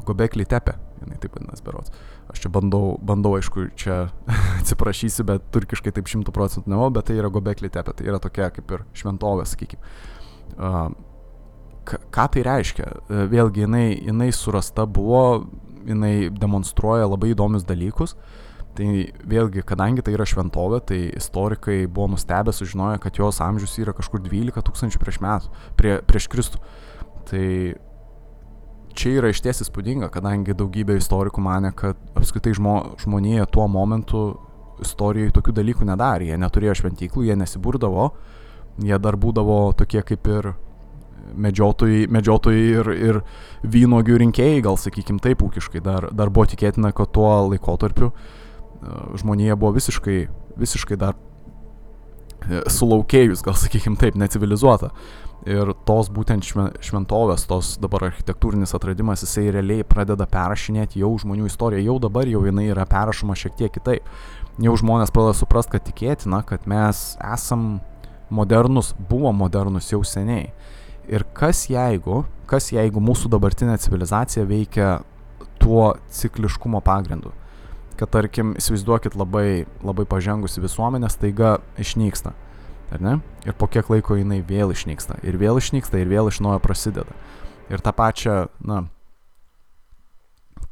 Gobekli Tepe, jinai taip vadinasi berots. Aš čia bandau, bandau aišku, čia atsiprašysiu, bet turkiškai taip šimtų procentų nevo, bet tai yra Gobekli Tepe, tai yra tokia kaip ir šventovė, sakykime. Ką tai reiškia? Vėlgi, jinai, jinai surasta buvo, jinai demonstruoja labai įdomius dalykus. Uh, Tai vėlgi, kadangi tai yra šventovė, tai istorikai buvo nustebę sužinoję, kad jos amžius yra kažkur 12 tūkstančių prieš metų, prie, prieš Kristų. Tai čia yra išties įspūdinga, kadangi daugybė istorikų mane, kad apskritai žmo, žmonėje tuo momentu istorijoje tokių dalykų nedarė. Jie neturėjo šventyklų, jie nesiburdavo, jie dar būdavo tokie kaip ir medžiotojai, medžiotojai ir, ir vynogių rinkėjai, gal sakykim taip ūkiškai, dar, dar buvo tikėtina, kad tuo laikotarpiu uh, žmonija buvo visiškai, visiškai dar e, sulaukėjus, gal sakykim taip, necivilizuota. Ir tos būtent šventovės, tos dabar architektūrinis atradimas, jisai realiai pradeda perrašinėti jau žmonių istoriją, jau dabar jau jinai yra perrašoma šiek tiek kitaip. Jau žmonės pradeda suprasti, kad tikėtina, kad mes esam modernus, buvo modernus jau seniai. Ir kas jeigu, kas jeigu mūsų dabartinė civilizacija veikia tuo cikliškumo pagrindu kad tarkim, įsivaizduokit labai, labai pažengusi visuomenė staiga išnyksta. Ar ne? Ir po kiek laiko jinai vėl išnyksta. Ir vėl išnyksta, ir vėl iš naujo prasideda. Ir tą pačią, na,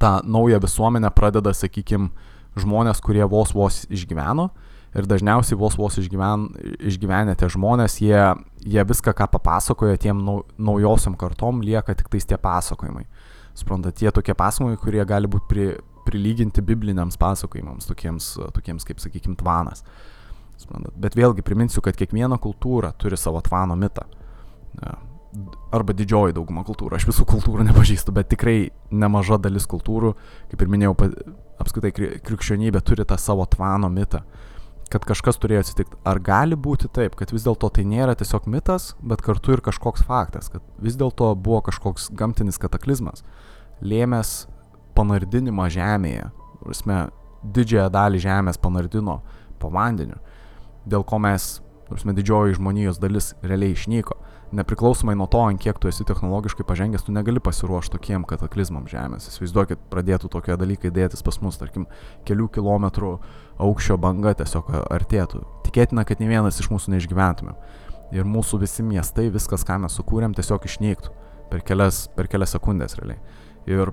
tą naują visuomenę pradeda, sakykime, žmonės, kurie vos vos išgyveno. Ir dažniausiai vos vos išgyven, išgyvenę tie žmonės, jie, jie viską, ką papasakoja tiem nau, naujosiam kartom, lieka tik tais tie pasakojimai. Suprantate, tie tokie pasakojimai, kurie gali būti pri, prilyginti bibliniams pasakojimams, tokiems, tokiems kaip, sakykime, tvanas. Bet vėlgi priminsiu, kad kiekviena kultūra turi savo tvano mitą. Arba didžioji dauguma kultūrų. Aš visų kultūrų nepažįstu, bet tikrai nemaža dalis kultūrų, kaip ir minėjau, apskritai krikščionybė turi tą savo tvano mitą. Kad kažkas turėjo atsitikti. Ar gali būti taip, kad vis dėlto tai nėra tiesiog mitas, bet kartu ir kažkoks faktas, kad vis dėlto buvo kažkoks gamtinis kataklizmas, lėmęs panardinimą žemėje prasme, didžiąją dalį žemės panardino po vandeniu, dėl ko mes, prasme, didžioji žmonijos dalis realiai išnyko. Nepriklausomai nuo to, ant kiek tu esi technologiškai pažengęs, tu negali pasiruošti tokiem kataklizmam žemės. Įsivaizduokit, pradėtų tokie dalykai dėtis pas mus, tarkim, kelių kilometrų aukščio banga tiesiog artėtų. Tikėtina, kad ne vienas iš mūsų neišgyventumėm. Ir mūsų visi miestai, viskas, ką mes sukūrėm, tiesiog išnyktų per kelias, per kelias sekundės realiai. Ir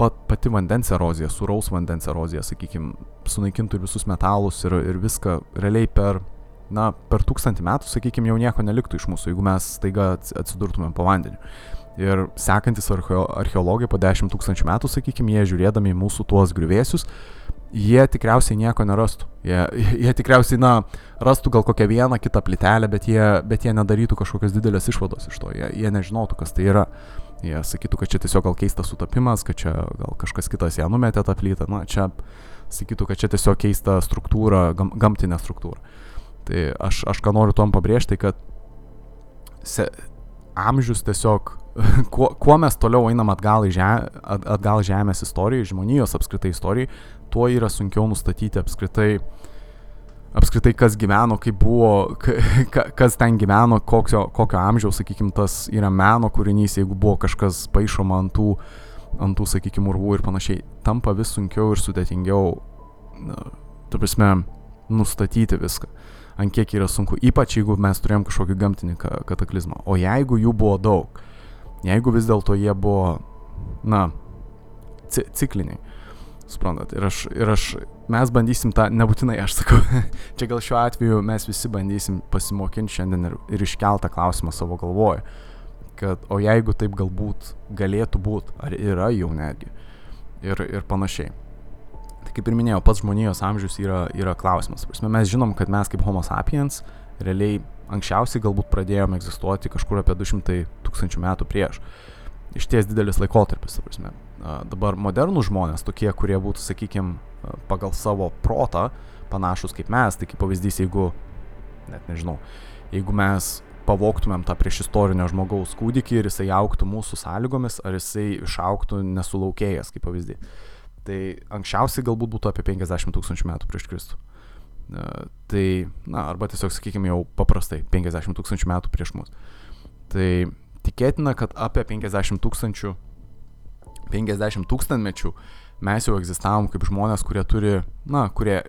pat, pati vandens erozija, suraus vandens erozija, sakykime, sunaikintų ir visus metalus ir, ir viską realiai per, na, per tūkstantį metų, sakykime, jau nieko neliktų iš mūsų, jeigu mes staiga atsidurtumėm po vandeniu. Ir sekantis archeo, archeologai po 10 tūkstančių metų, sakykime, jie žiūrėdami mūsų tuos griuvėsius, jie tikriausiai nieko nerastų. Jie, jie tikriausiai, na, rastų gal kokią vieną kitą plytelę, bet jie, bet jie nedarytų kažkokios didelės išvados iš to, jie, jie nežinotų, kas tai yra. Jie sakytų, kad čia tiesiog gal keistas sutapimas, kad čia gal kažkas kitas ją numetė tą plytą. Na, čia sakytų, kad čia tiesiog keista struktūra, gam, gamtinė struktūra. Tai aš, aš ką noriu tom pabrėžti, kad se, amžius tiesiog, kuo, kuo mes toliau einam atgal, žem, atgal Žemės istorijai, žmonijos apskritai istorijai, tuo yra sunkiau nustatyti apskritai uh, apskritai kas gyveno, kaip buvo, ka, kas ten gyveno, kokio, kokio amžiaus, sakykime, tas yra meno kūrinys, jeigu buvo kažkas paaišoma ant tų, ant tų sakykime, urvų ir panašiai, tampa vis sunkiau ir sudėtingiau, tu prasme, nustatyti viską, ant kiek yra sunku, ypač jeigu mes turėjom kažkokį gamtinį kataklizmą. O jeigu jų buvo daug, jeigu vis dėlto jie buvo, na, cikliniai, suprantat, ir aš, ir aš mes bandysim tą, nebūtinai aš sakau, čia gal šiuo atveju mes visi bandysim pasimokinti šiandien ir, ir iškeltą klausimą savo galvoje, kad o jeigu taip galbūt galėtų būti, ar yra jau netgi, ir, ir panašiai. Tai kaip ir minėjau, pats žmonijos amžius yra, yra klausimas. Mes žinom, kad mes kaip Homo sapiens realiai anksčiausiai galbūt pradėjome egzistuoti kažkur apie 200 tūkstančių metų prieš. Iš ties didelis laikotarpis, ta prasme. Dabar modernų žmonės, tokie, kurie būtų, sakykime, pagal savo protą panašus kaip mes, tai kaip pavyzdys, jeigu, net nežinau, jeigu mes pavoktumėm tą prieš istorinio žmogaus kūdikį ir jisai auktų mūsų sąlygomis, ar jisai išauktų nesulaukėjęs, kaip pavyzdys. Tai anksčiausiai galbūt būtų apie 50 tūkstančių metų prieš Kristų. Tai, na, arba tiesiog, sakykime, jau paprastai 50 tūkstančių metų prieš mus. Tai tikėtina, kad apie 50 tūkstančių 50 tūkstantmečių mes jau egzistavom kaip žmonės, kurie turi, na, kurie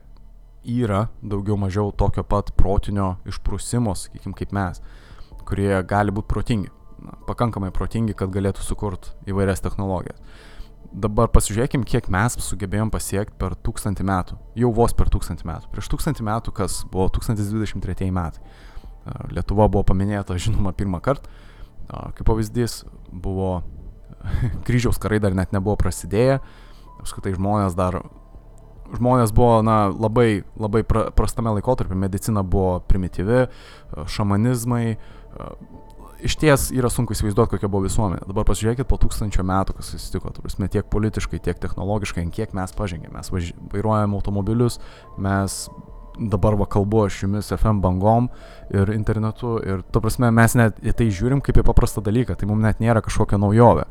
yra daugiau mažiau tokio pat protinio išprusimo, sakykime, kaip mes, kurie gali būti protingi, na, pakankamai protingi, kad galėtų sukurti įvairias technologijas. Dabar pasižiūrėkim, kiek mes sugebėjom pasiekti per tūkstantį metų. Jau vos per tūkstantį metų. Prieš tūkstantį metų, kas buvo 1023 metai. Lietuva buvo paminėta, žinoma, pirmą kartą. Kaip pavyzdys, buvo kryžiaus karai dar net nebuvo prasidėję, apskritai žmonės dar, žmonės buvo, na, labai, labai pra, prastame laikotarpį, medicina buvo primityvi, šamanizmai, iš ties yra sunku įsivaizduoti, kokia buvo visuomenė. Dabar pasižiūrėkit po tūkstančio metų, kas atsitiko, prasme, tiek politiškai, tiek technologiškai, kiek mes pažengėme. Mes vairuojam automobilius, mes dabar va kalbu aš jumis FM bangom ir internetu ir, tu prasme, mes net į tai žiūrim kaip į paprastą dalyką, tai mums net nėra kažkokia naujovė.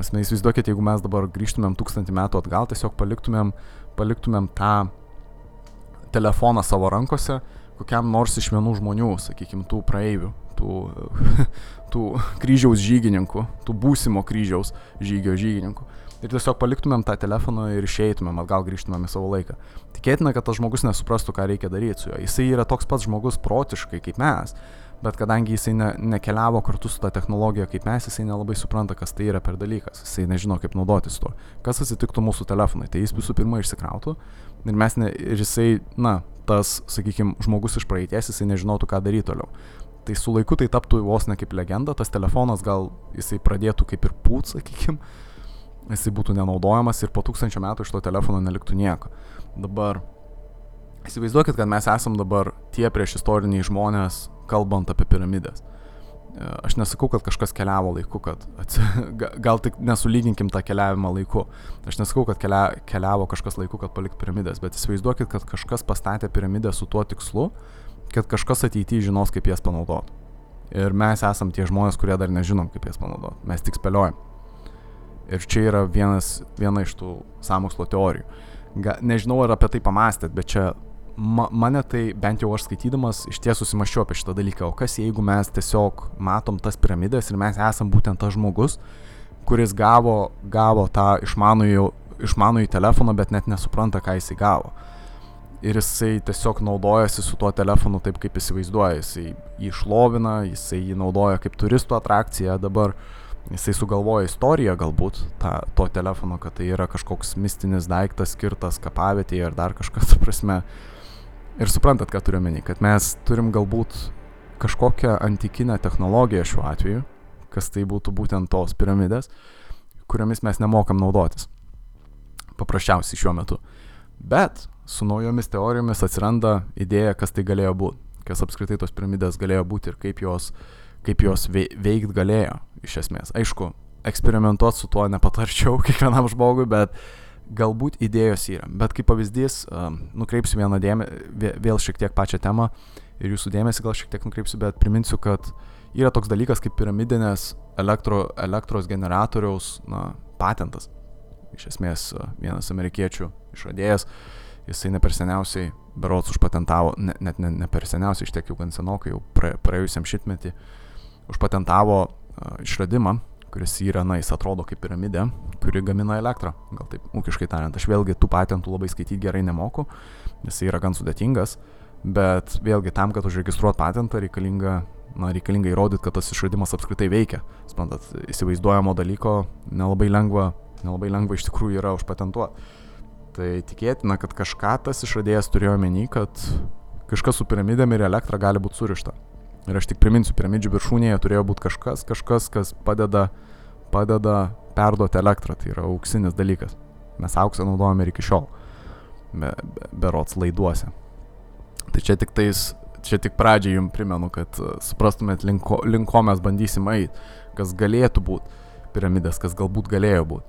Asmeniai įsivaizduokit, jeigu mes dabar grįžtumėm tūkstantį metų atgal, tiesiog paliktumėm, paliktumėm tą telefoną savo rankose kokiam nors iš vienų žmonių, sakykime, tų praeivių, tų, tų kryžiaus žygininkų, tų būsimo kryžiaus žygio žygininkų. Ir tiesiog paliktumėm tą telefoną ir išeitumėm, atgal grįžtumėm į savo laiką. Tikėtina, kad tas žmogus nesuprastų, ką reikia daryti su juo. Jisai yra toks pats žmogus protiškai kaip mes, bet kadangi jisai ne, nekeliavo kartu su ta technologija kaip mes, jisai nelabai supranta, kas tai yra per dalykas, jisai nežino, kaip naudotis tuo. Kas atsitiktų mūsų telefonai, tai jis visų pirma išsikrautų ir, ne, ir jisai, na, tas, sakykime, žmogus iš praeities, jisai nežinotų, ką daryti toliau. Tai su laiku tai taptų vos ne kaip legenda, tas telefonas gal jisai pradėtų kaip ir pūt, sakykime, jisai būtų nenaudojamas ir po tūkstančio metų iš to telefono neliktų nieko. Dabar įsivaizduokit, kad mes esam dabar tie prieš istoriniai žmonės, kalbant apie piramidės. E, aš nesakau, kad kažkas keliavo laiku, kad atsi... gal tik nesulyginkim tą keliavimą laiku. Aš nesakau, kad kelia... keliavo kažkas laiku, kad palik piramidės, bet įsivaizduokit, kad kažkas pastatė piramidę su tuo tikslu, kad kažkas ateityje žinos, kaip jas panaudoti. Ir mes esam tie žmonės, kurie dar nežinom, kaip jas panaudoti. Mes tik spėliojam. Ir čia yra vienas, viena iš tų samokslo teorijų. Ga, nežinau, ar apie tai pamastėt, bet čia ma, mane tai, bent jau aš skaitydamas, iš ties susimaščiau apie šitą dalyką. O kas jeigu mes tiesiog matom tas piramidės ir mes esam būtent tas žmogus, kuris gavo, gavo tą išmanųjį, išmanųjį telefoną, bet net nesupranta, ką jisai gavo. Ir jisai tiesiog naudojasi su tuo telefonu taip, kaip įsivaizduoja. Jisai jį išlovina, jisai jį naudoja kaip turistų atrakciją. Dabar jisai sugalvoja istoriją galbūt tą, to telefono, kad tai yra kažkoks mistinis daiktas skirtas kapavietėje ar dar kažkas, prasme. Ir suprantat, ką turiu menį, kad mes turim galbūt kažkokią antikinę technologiją šiuo atveju, kas tai būtų būtent tos piramidės, kuriomis mes nemokam naudotis. Paprasčiausiai šiuo metu. Bet su naujomis teorijomis atsiranda idėja, kas tai galėjo būti, kas apskritai tos piramidės galėjo būti ir kaip jos, kaip jos veikt galėjo iš esmės. Aišku, eksperimentuoti su tuo nepatarčiau kiekvienam žmogui, bet galbūt idėjos yra. Bet kaip pavyzdys, nukreipsiu vieną dėmesį, vėl šiek tiek pačią temą ir jūsų dėmesį gal šiek tiek nukreipsiu, bet priminsiu, kad yra toks dalykas kaip piramidinės elektro, elektros generatoriaus na, patentas. Iš esmės vienas amerikiečių išradėjas, jisai ne per seniausiai, berots užpatentavo, ne, net ne, ne per seniausiai, iš tiek jau gan senokai, jau pra, praėjusiam šitmetį, užpatentavo išradimą, kuris yra, na, jis atrodo kaip piramidė, kuri gamina elektrą. Gal taip, ūkiškai tariant, aš vėlgi tų patentų labai skaityti gerai nemoku, jis yra gan sudėtingas, bet vėlgi tam, kad užregistruot patentą reikalinga na, reikalinga įrodyti, kad tas išradimas apskritai veikia. Sprantat, įsivaizduojamo dalyko nelabai lengva, nelabai lengva iš tikrųjų yra užpatentuoti. Tai tikėtina, kad kažką tas išradėjas turėjo menį, kad kažkas su piramidėm ir elektra gali būti surišta. Ir aš tik priminsiu, piramidžių viršūnėje turėjo būti kažkas, kažkas, kas padeda, padeda perduoti elektrą, tai yra auksinis dalykas. Mes auksą naudojame ir iki šiol, be, be, berots laiduose. Tai čia tik tais čia tik pradžiai jums primenu, kad e, suprastumėt, link ko, link ko mes bandysim eiti, kas galėtų būti piramidės, kas galbūt galėjo būti.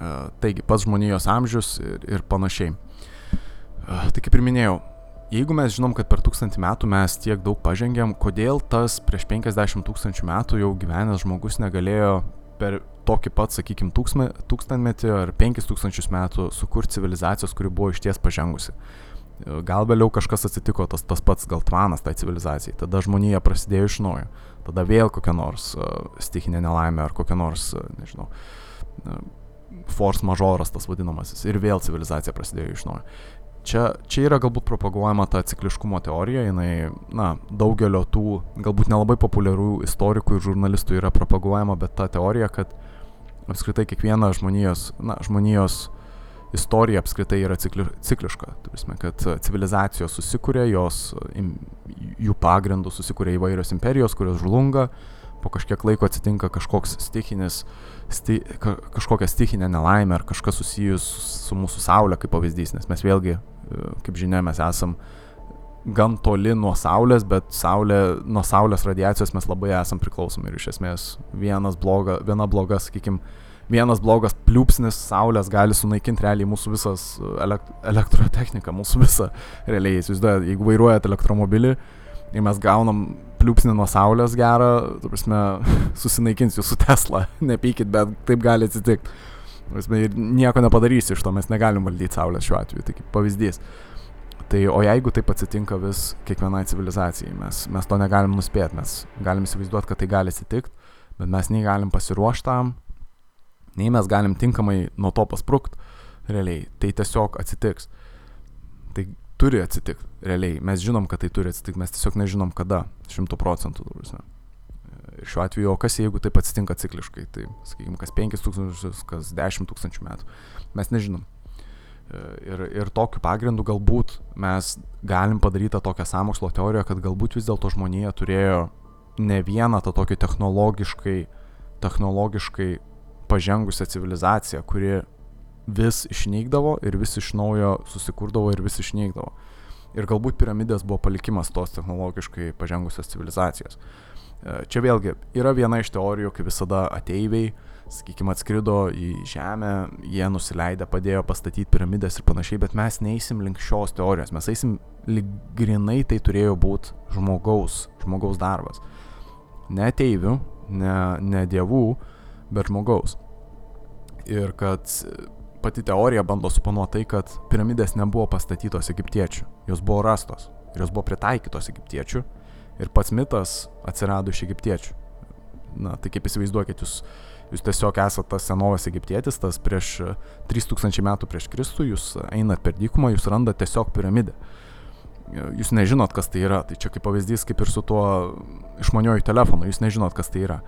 Uh, taigi, pats žmonijos amžius ir, ir panašiai. Uh, tai kaip ir minėjau, jeigu mes žinom, kad per tūkstantį metų mes tiek daug pažengėm, kodėl tas prieš 50 tūkstančių metų jau gyvenęs žmogus negalėjo per tokį pat, sakykime, tūkstantmetį ar 5000 metų sukurti civilizacijos, kuri buvo išties pažengusi. Gal vėliau kažkas atsitiko, tas, tas pats gal tvanas tai civilizacijai, tada žmonija prasidėjo iš naujo, tada vėl kokia nors uh, stichinė nelaimė ar kokia nors, uh, nežinau, uh, force majoras tas vadinamasis ir vėl civilizacija prasidėjo iš naujo. Čia, čia yra galbūt propaguojama ta cikliškumo teorija, jinai, na, daugelio tų galbūt nelabai populiarių istorikų ir žurnalistų yra propaguojama, bet ta teorija, kad apskritai kiekviena žmonijos, na, žmonijos istorija apskritai yra cikli, cikliška. Turime, kad civilizacijos susikūrė, jos, jų pagrindų susikūrė įvairios imperijos, kurios žlunga, po kažkiek laiko atsitinka kažkoks stichinis, sti, ka, kažkokia stichinė nelaimė ar kažkas susijus su mūsų Saulė kaip pavyzdys, nes mes vėlgi, kaip žinia, mes esam gan toli nuo Saulės, bet Saulė, nuo Saulės radiacijos mes labai esam priklausomi ir iš esmės vienas bloga, viena bloga, sakykime, vienas blogas pliūpsnis saulės gali sunaikinti realiai mūsų visas uh, elekt elektrotechniką, mūsų visą realiai. Įsivaizduojate, jeigu vairuojate elektromobilį ir mes gaunam pliūpsnį nuo saulės gerą, tu prasme, susinaikins jūsų Tesla, nepykit, bet taip gali atsitikti. Ir nieko nepadarysi iš to, mes negalim valdyti saulės šiuo atveju, tai kaip pavyzdys. Tai o jeigu taip atsitinka vis kiekvienai civilizacijai, mes, mes to negalim nuspėti, mes galim įsivaizduoti, kad tai gali atsitikti, bet mes nei galim pasiruošti tam, nei mes galim tinkamai nuo to pasprukt, realiai, tai tiesiog atsitiks. Tai turi atsitikti, realiai, mes žinom, kad tai turi atsitikti, mes tiesiog nežinom kada, šimtų procentų. Ir šiuo atveju, o kas jeigu taip atsitinka cikliškai, tai, sakykime, kas 5000, kas 10 tūkstančių metų, mes nežinom. Ir, ir tokiu pagrindu galbūt mes galim padaryti tokią samokslo teoriją, kad galbūt vis dėlto žmonija turėjo ne vieną tą tokį technologiškai, technologiškai pažengusią civilizaciją, kuri vis išnykdavo ir vis iš naujo susikurdavo ir vis išnykdavo. Ir galbūt piramidės buvo palikimas tos technologiškai pažengusios civilizacijos. E, čia vėlgi yra viena iš teorijų, kaip visada ateiviai, sakykime, atskrido į Žemę, jie nusileidę, padėjo pastatyti piramidės ir panašiai, bet mes neįsim link šios teorijos, mes eisim lyg grinai tai turėjo būti žmogaus, žmogaus darbas. Ne ateivių, ne, ne dievų, bet žmogaus. Ir kad pati teorija bando suponuoti tai, kad piramidės nebuvo pastatytos egiptiečių, jos buvo rastos ir jos buvo pritaikytos egiptiečių ir pats mitas atsirado iš egiptiečių. Na, tai kaip įsivaizduokit, jūs, jūs tiesiog esate tas senovas egiptietis, tas prieš 3000 metų prieš Kristų, jūs einat per dykumą, jūs randat tiesiog piramidę. Jūs nežinot, kas tai yra. Tai čia kaip pavyzdys, kaip ir su tuo išmaniojų telefonu, jūs nežinot, kas tai yra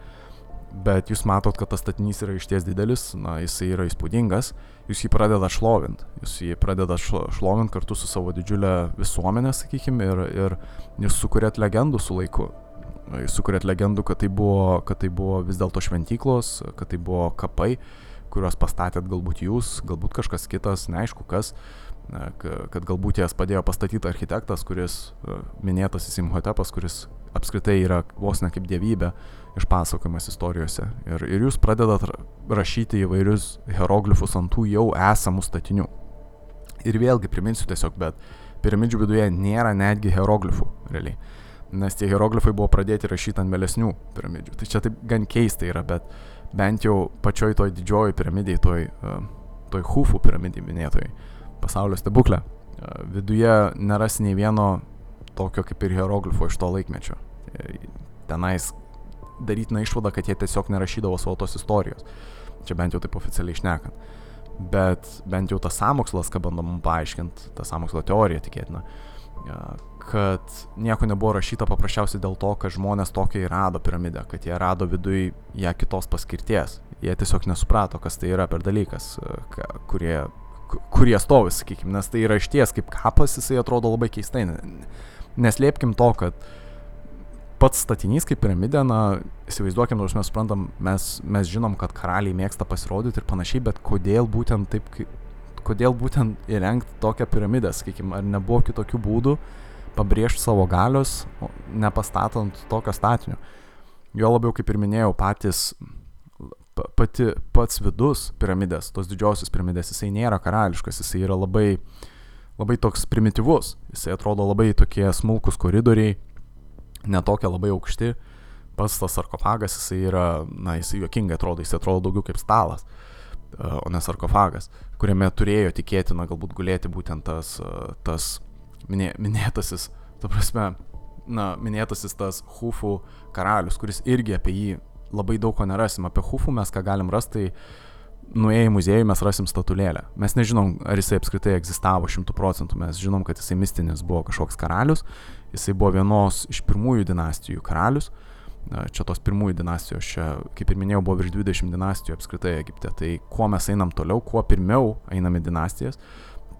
bet jūs matot, kad tas statinys yra išties didelis, na, jisai yra įspūdingas, jūs jį pradeda šlovint, jūs jį pradeda šlovint kartu su savo didžiulė visuomenė, sakykime, ir, ir jūs sukūrėt legendų su laiku. Jūs sukūrėt legendų, kad tai buvo, kad tai buvo vis dėlto šventyklos, kad tai buvo kapai, kuriuos pastatėt galbūt jūs, galbūt kažkas kitas, neaišku kas, kad galbūt jas padėjo pastatyti architektas, kuris minėtas Simhotepas, kuris apskritai yra vos ne kaip dievybė išpasakojimas istorijose. Ir, ir jūs pradedat rašyti įvairius hieroglifus ant tų jau esamų statinių. Ir vėlgi priminsiu tiesiog, bet piramidžių viduje nėra netgi hieroglifų, realiai. Nes tie hieroglifai buvo pradėti rašyti ant vėlesnių piramidžių. Tai čia taip gan keista yra, bet bent jau pačioj toj didžioji piramidėje, toj, toj Hufų piramidėje minėtoj, pasaulio stebuklė, viduje neras nei vieno tokio kaip ir hieroglifo iš to laikmečio. Tenais darytina išvada, kad jie tiesiog nerašydavo savo tos istorijos. Čia bent jau taip oficialiai išnekant. Bet bent jau tas samokslas, ką bandom paaiškinti, ta samokslo teorija tikėtina, kad nieko nebuvo rašyta paprasčiausiai dėl to, kad žmonės tokia įrado piramidę, kad jie rado viduje ją kitos paskirties. Jie tiesiog nesuprato, kas tai yra per dalykas, kurie, kurie stovi, sakykime, nes tai yra išties kaip kapas, jisai atrodo labai keistai. Neslėpkim to, kad uh, pats statinys kaip piramidė, na, įsivaizduokim, nors mes suprantam, mes, mes žinom, kad karaliai mėgsta pasirodyti ir panašiai, bet kodėl būtent taip, kodėl būtent įrengti tokią piramidę, sakykime, ar nebuvo kitokių būdų pabrėžti savo galios, nepastatant tokio statinio. Jo labiau, kaip ir minėjau, patys, pati, pats vidus piramidės, tos didžiosios piramidės, jisai nėra karališkas, jisai yra labai, labai toks primityvus, jisai atrodo labai tokie smulkus koridoriai, netokie labai aukšti. Pats tas sarkofagas, jisai yra, na, jisai juokingai atrodo, jisai atrodo daugiau kaip stalas, e, o ne sarkofagas, kuriame turėjo tikėtina galbūt gulėti būtent tas, e, tas minė, minėtasis, ta prasme, na, minėtasis tas Hufų karalius, kuris irgi apie jį labai daug ko nerasim. Apie Hufų mes ką galim rasti, tai nuėję į muziejų mes rasim statulėlę. Mes nežinom, ar jisai apskritai egzistavo šimtų procentų, mes žinom, kad jisai mistinis buvo kažkoks karalius Jisai buvo vienos iš pirmųjų dinastijų karalius. Čia tos pirmųjų dinastijos, čia, kaip ir minėjau, buvo virš 20 dinastijų apskritai Egipte. Tai kuo mes einam toliau, kuo pirmiau einame dinastijas,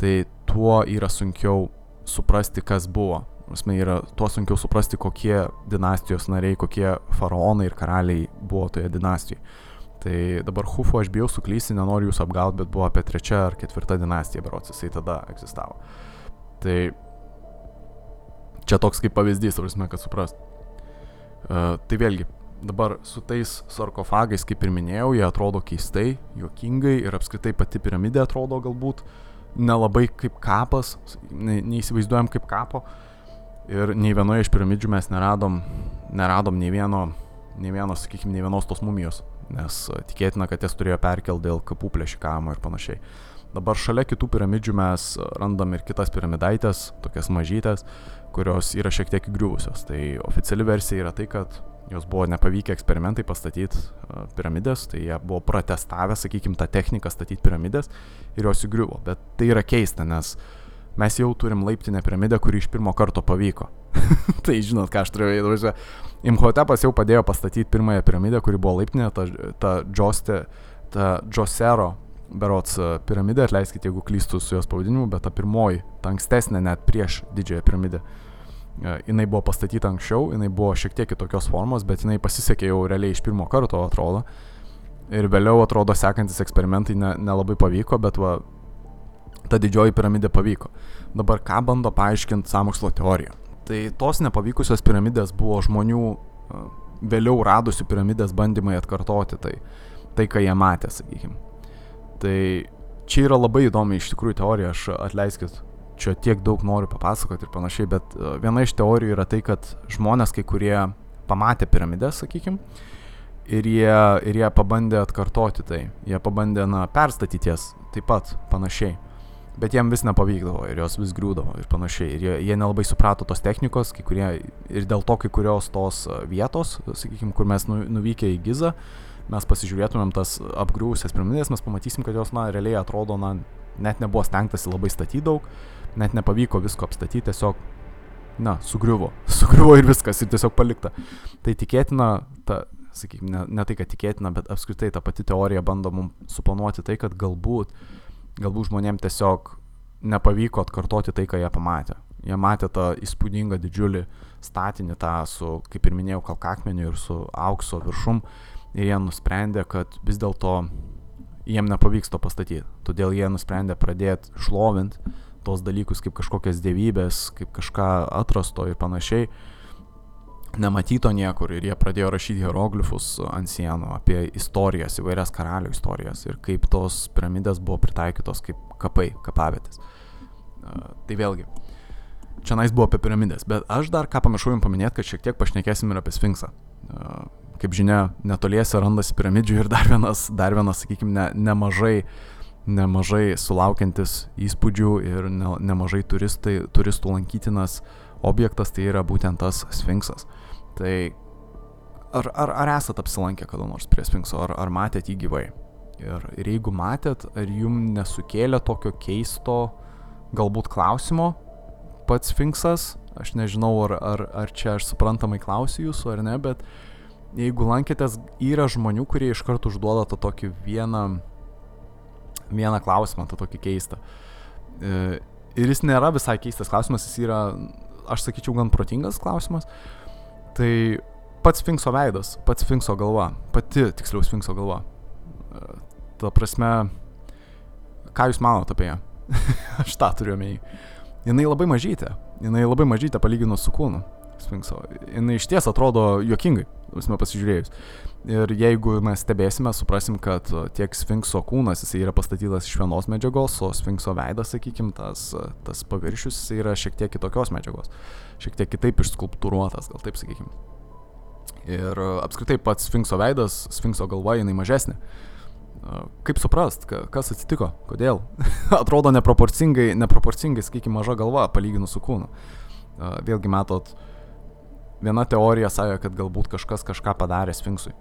tai tuo yra sunkiau suprasti, kas buvo. Prasme, yra tuo sunkiau suprasti, kokie dinastijos nariai, kokie faraonai ir karaliai buvo toje dinastijoje. Tai dabar Hufu aš bijau suklysti, nenoriu jūs apgauti, bet buvo apie trečią ar ketvirtą dinastiją, berots jisai tada egzistavo. Tai Čia toks kaip pavyzdys, prasme, kad suprast. Uh, tai vėlgi, dabar su tais sarkofagais, kaip ir minėjau, jie atrodo keistai, juokingai ir apskritai pati piramidė atrodo galbūt nelabai kaip kapas, ne, neįsivaizduojam kaip kapo. Ir nei vienoje iš piramidžių mes neradom, neradom nei vieno, nei vieno, sakykime, nei vienos tos mumijos, nes tikėtina, kad jas turėjo perkelti dėl kapų plėšikavimo ir panašiai. Dabar šalia kitų piramidžių mes randam ir kitas piramidaitės, tokias mažytės, kurios yra šiek tiek įgriuvusios. Tai oficiali versija yra tai, kad jos buvo nepavykę eksperimentai pastatyti uh, piramidės, tai jie buvo protestavę, sakykime, tą techniką statyti piramidės ir jos įgriuvo. Bet tai yra keista, nes mes jau turim laiptinę piramidę, kuri iš pirmo karto pavyko. tai žinot, ką aš turėjau įvažiuoti. Imhotepas jau padėjo pastatyti pirmąją piramidę, kuri buvo laiptinė, ta, ta Džostė, ta Džosero berots piramidė, atleiskite, jeigu klystu su jos pavadinimu, bet ta pirmoji, ta ankstesnė net prieš didžiąją piramidę. E, jinai buvo pastatyta anksčiau, jinai buvo šiek tiek kitokios formos, bet jinai pasisekė jau realiai iš pirmo karto, atrodo. Ir vėliau, atrodo, sekantis eksperimentai ne, nelabai pavyko, bet va, ta didžioji piramidė pavyko. Dabar ką bando paaiškinti samokslo teorija? Tai tos nepavykusios piramidės buvo žmonių vėliau radusių piramidės bandymai atkartoti tai, tai ką jie matė, sakykime. Tai čia yra labai įdomi iš tikrųjų teorija, aš atleiskit, čia tiek daug noriu papasakoti ir panašiai, bet viena iš teorijų yra tai, kad žmonės kai kurie pamatė piramidę, sakykime, ir jie, ir jie pabandė atkartoti tai, jie pabandė, na, perstatyti jas taip pat panašiai. Bet jiem vis nepavykdavo ir jos vis griūdavo ir panašiai. Ir jie, jie nelabai suprato tos technikos, kai kurie, ir dėl to kai kurios tos vietos, sakykime, kur mes nu, nuvykę į Gizą, mes pasižiūrėtumėm tas apgriūsias piramidės, mes pamatysim, kad jos, na, realiai atrodo, na, net nebuvo stengtasi labai statyti daug, net nepavyko visko apstatyti, tiesiog, na, sugriuvo. Sugriuvo ir viskas, ir tiesiog palikta. Tai tikėtina, ta, sakykime, ne, ne tai, kad tikėtina, bet apskritai ta pati teorija bando mums suplanuoti tai, kad galbūt, galbūt žmonėms tiesiog nepavyko atkartoti tai, ką jie pamatė. Jie matė tą įspūdingą didžiulį statinį, tą su, kaip ir minėjau, kalkakmeniu ir su aukso viršum. Ir jie nusprendė, kad vis dėlto jiem nepavyks to pastatyti. Todėl jie nusprendė pradėti šlovint tos dalykus kaip kažkokias dievybės, kaip kažką atrasto ir panašiai nematyto niekur ir jie pradėjo rašyti hieroglifus ant sienų apie istorijas, įvairias karalių istorijas ir kaip tos piramidės buvo pritaikytos kaip kapai, kapavietės. Uh, tai vėlgi, čia nais buvo apie piramidės, bet aš dar ką pamiršau jums paminėti, kad šiek tiek pašnekėsim ir apie Sfinksą. Kaip žinia, netoliese randasi piramidžių ir dar vienas, dar vienas sakykime, ne, nemažai nemažai sulaukiantis įspūdžių ir ne, nemažai turistai, turistų lankytinas objektas tai yra būtent tas Sfinksas. Uh, Tai ar, ar, ar esat apsilankę kada nors prie Sfinkso, ar, ar matėt jį gyvai? Ir, ir jeigu matėt, ar jum nesukėlė tokio keisto galbūt klausimo pats Sfinksas, aš nežinau, ar, ar, ar čia aš suprantamai klausiu jūsų ar ne, bet jeigu lankėtės, yra žmonių, kurie iš karto užduoda tą tokį vieną, vieną klausimą, tą tokį keistą. E, ir jis nėra visai keistas klausimas, jis yra, aš sakyčiau, gan protingas klausimas. Tai pats Sfinkso veidas, pats Sfinkso galva, pati tiksliau Sfinkso galva. E, ta prasme, ką jūs manote apie ją? Aš tą turiu omeny. Jinai labai mažytė, jinai labai mažytė palyginus su kūnu Sfinkso. Jinai iš ties atrodo juokingai, visame pasižiūrėjus. Ir jeigu mes stebėsime, suprasim, kad tiek Sfinkso kūnas jisai yra pastatytas iš vienos medžiagos, o Sfinkso veidas, sakykime, tas, tas paviršius jisai yra šiek tiek kitokios medžiagos, šiek tiek kitaip išskulptūruotas, gal taip sakykime. Ir apskritai pats Sfinkso veidas, Sfinkso galva jinai mažesnė. Kaip suprast, kas atsitiko, kodėl? Atrodo neproporcingai, neproporcingai, sakykime, maža galva palyginus su kūnu. Vėlgi matot, viena teorija sąja, kad galbūt kažkas kažką padarė Sfinksui.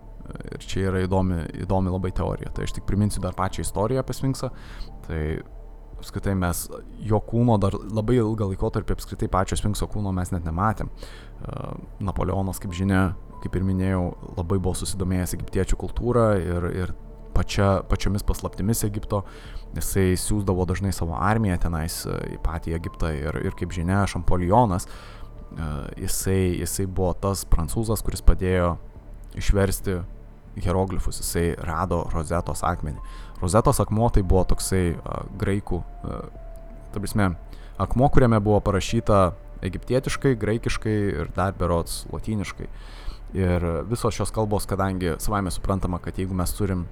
Ir čia yra įdomi, įdomi labai teorija. Tai aš tik priminsiu dar pačią istoriją apie Sfinksą. Tai apskritai mes jo kūno dar labai ilgą laikotarpį apskritai pačio Sfinkso kūno mes net nematėm. Napoleonas, kaip žinia, kaip ir minėjau, labai buvo susidomėjęs egiptiečių kultūrą ir, ir pačia, pačiomis paslaptimis Egipto. Jisai siūsdavo dažnai savo armiją tenais į patį Egiptą ir, ir kaip žinia, Šampolionas, jisai, jisai buvo tas prancūzas, kuris padėjo išversti hieroglifus, jisai rado rozetos akmenį. Rozetos akmuo tai buvo toksai uh, graikų, uh, ta prasme, akmuo, kuriame buvo parašyta egiptietiškai, graikiškai ir dar berots lotyniškai. Ir visos šios kalbos, kadangi savame suprantama, kad jeigu mes turim,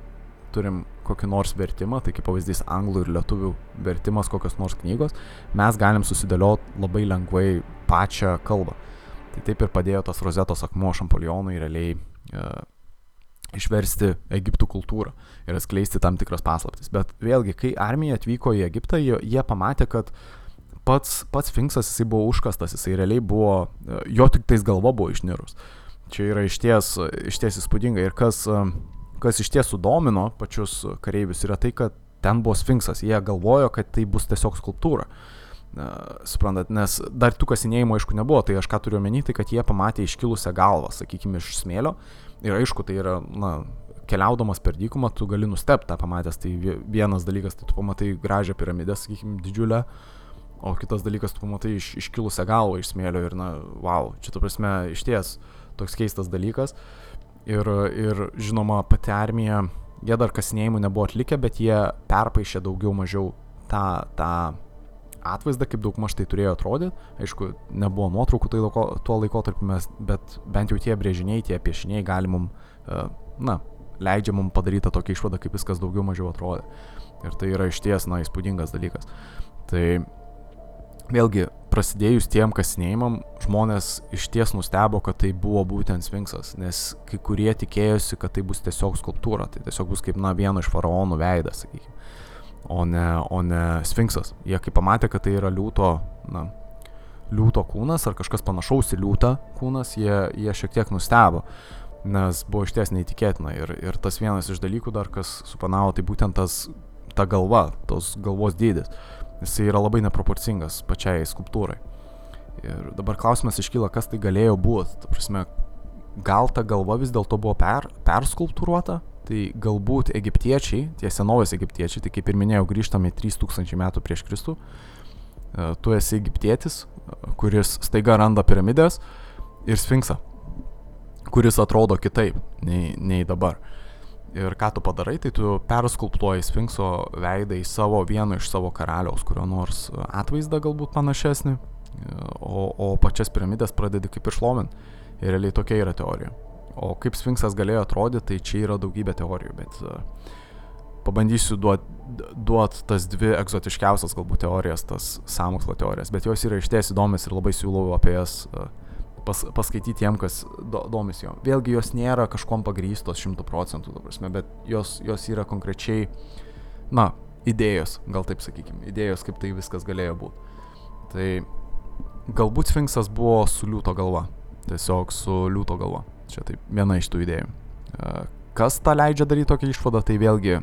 turim kokį nors vertimą, tai kaip pavyzdys anglų ir lietuvių vertimas kokios nors knygos, mes galim susidėlioti labai lengvai pačią kalbą. Tai taip ir padėjo tas rozetos akmuo Šampolionui realiai uh, išversti Egiptų kultūrą ir atskleisti tam tikras paslaptis. Bet vėlgi, kai armija atvyko į Egiptą, jie, jie pamatė, kad pats, pats Finksas jisai buvo užkastas, jisai realiai buvo, jo tik tais galva buvo išnirus. Čia yra išties, išties įspūdinga ir kas, kas išties sudomino pačius kareivius yra tai, kad ten buvo Sfinksas, jie galvojo, kad tai bus tiesiog skulptūra. Uh, suprantat, nes dar tų kasinėjimų aišku nebuvo, tai aš ką turiu omeny, tai kad jie pamatė iškilusią galvą, sakykime, iš smėlio, Ir aišku, tai yra, na, keliaudamas per dykumą, tu gali nustepti tą pamatęs. Tai vienas dalykas, tai tu pamatai gražią piramidę, sakykime, didžiulę, o kitas dalykas, tu pamatai iš, iškilusią galvą iš smėlio ir, na, wow, čia tu prasme, iš ties toks keistas dalykas. Ir, ir žinoma, pati armija, jie dar kasinėjimų nebuvo atlikę, bet jie perpaišė daugiau mažiau tą, tą atvaizdą, kaip daug maž tai turėjo atrodyti. Aišku, nebuvo nuotraukų tai laiko, tuo laikotarpiu, mes, bet bent jau tie brėžiniai, tie piešiniai gali mum, e, na, leidžia mum padaryti tokią išvadą, kaip viskas daugiau mažiau atrodė. Ir tai yra išties, na, įspūdingas dalykas. Tai vėlgi, prasidėjus tiem kasinėjimam, žmonės iš ties nustebo, kad tai buvo būtent Sfinksas, nes kai kurie tikėjosi, kad tai bus tiesiog skulptūra, tai tiesiog bus kaip, na, vieno iš faraonų veidas, sakykime, o ne, o ne Sfinksas. Jie kai pamatė, kad tai yra liūto, na, liūto kūnas ar kažkas panašaus į liūtą kūnas, jie, jie šiek tiek nustebo, nes buvo iš ties neįtikėtina. Ir, ir tas vienas iš dalykų dar, kas supanavo, tai būtent tas, ta galva, tos galvos dydis. Jis yra labai neproporcingas pačiai skulptūrai. Ir dabar klausimas iškyla, kas tai galėjo būti. Ta prasme, gal ta galva vis dėlto buvo per, perskulptūruota, tai galbūt egiptiečiai, tie senovės egiptiečiai, tai kaip ir minėjau, grįžtame 3000 metų prieš Kristų, e, tu esi egiptietis, kuris staiga randa piramidės ir sfinksą, kuris atrodo kitaip nei, nei dabar. Ir ką tu padarai, tai tu perskulptuoji sfinkso veidą į savo vieno iš savo karaliaus, kurio nors atvaizdą galbūt panašesnį, o, o pačias piramidės pradedi kaip išlovint. Ir realiai tokia yra teorija. O kaip sfinksas galėjo atrodyti, tai čia yra daugybė teorijų, bet uh, pabandysiu duot, duot tas dvi egzotiškiausias galbūt teorijas, tas samokslo teorijas, bet jos yra išties įdomios ir labai siūlau apie jas uh, pas, paskaityti tiem, kas do, domisi jo. Vėlgi jos nėra kažkom pagrystos šimtų procentų, prasme, bet jos, jos yra konkrečiai, na, idėjos, gal taip sakykime, idėjos, kaip tai viskas galėjo būti. Tai galbūt Sfinksas buvo su liūto galva, tiesiog su liūto galva. Čia taip viena iš tų idėjų. Uh, kas tą leidžia daryti tokią išvadą, tai vėlgi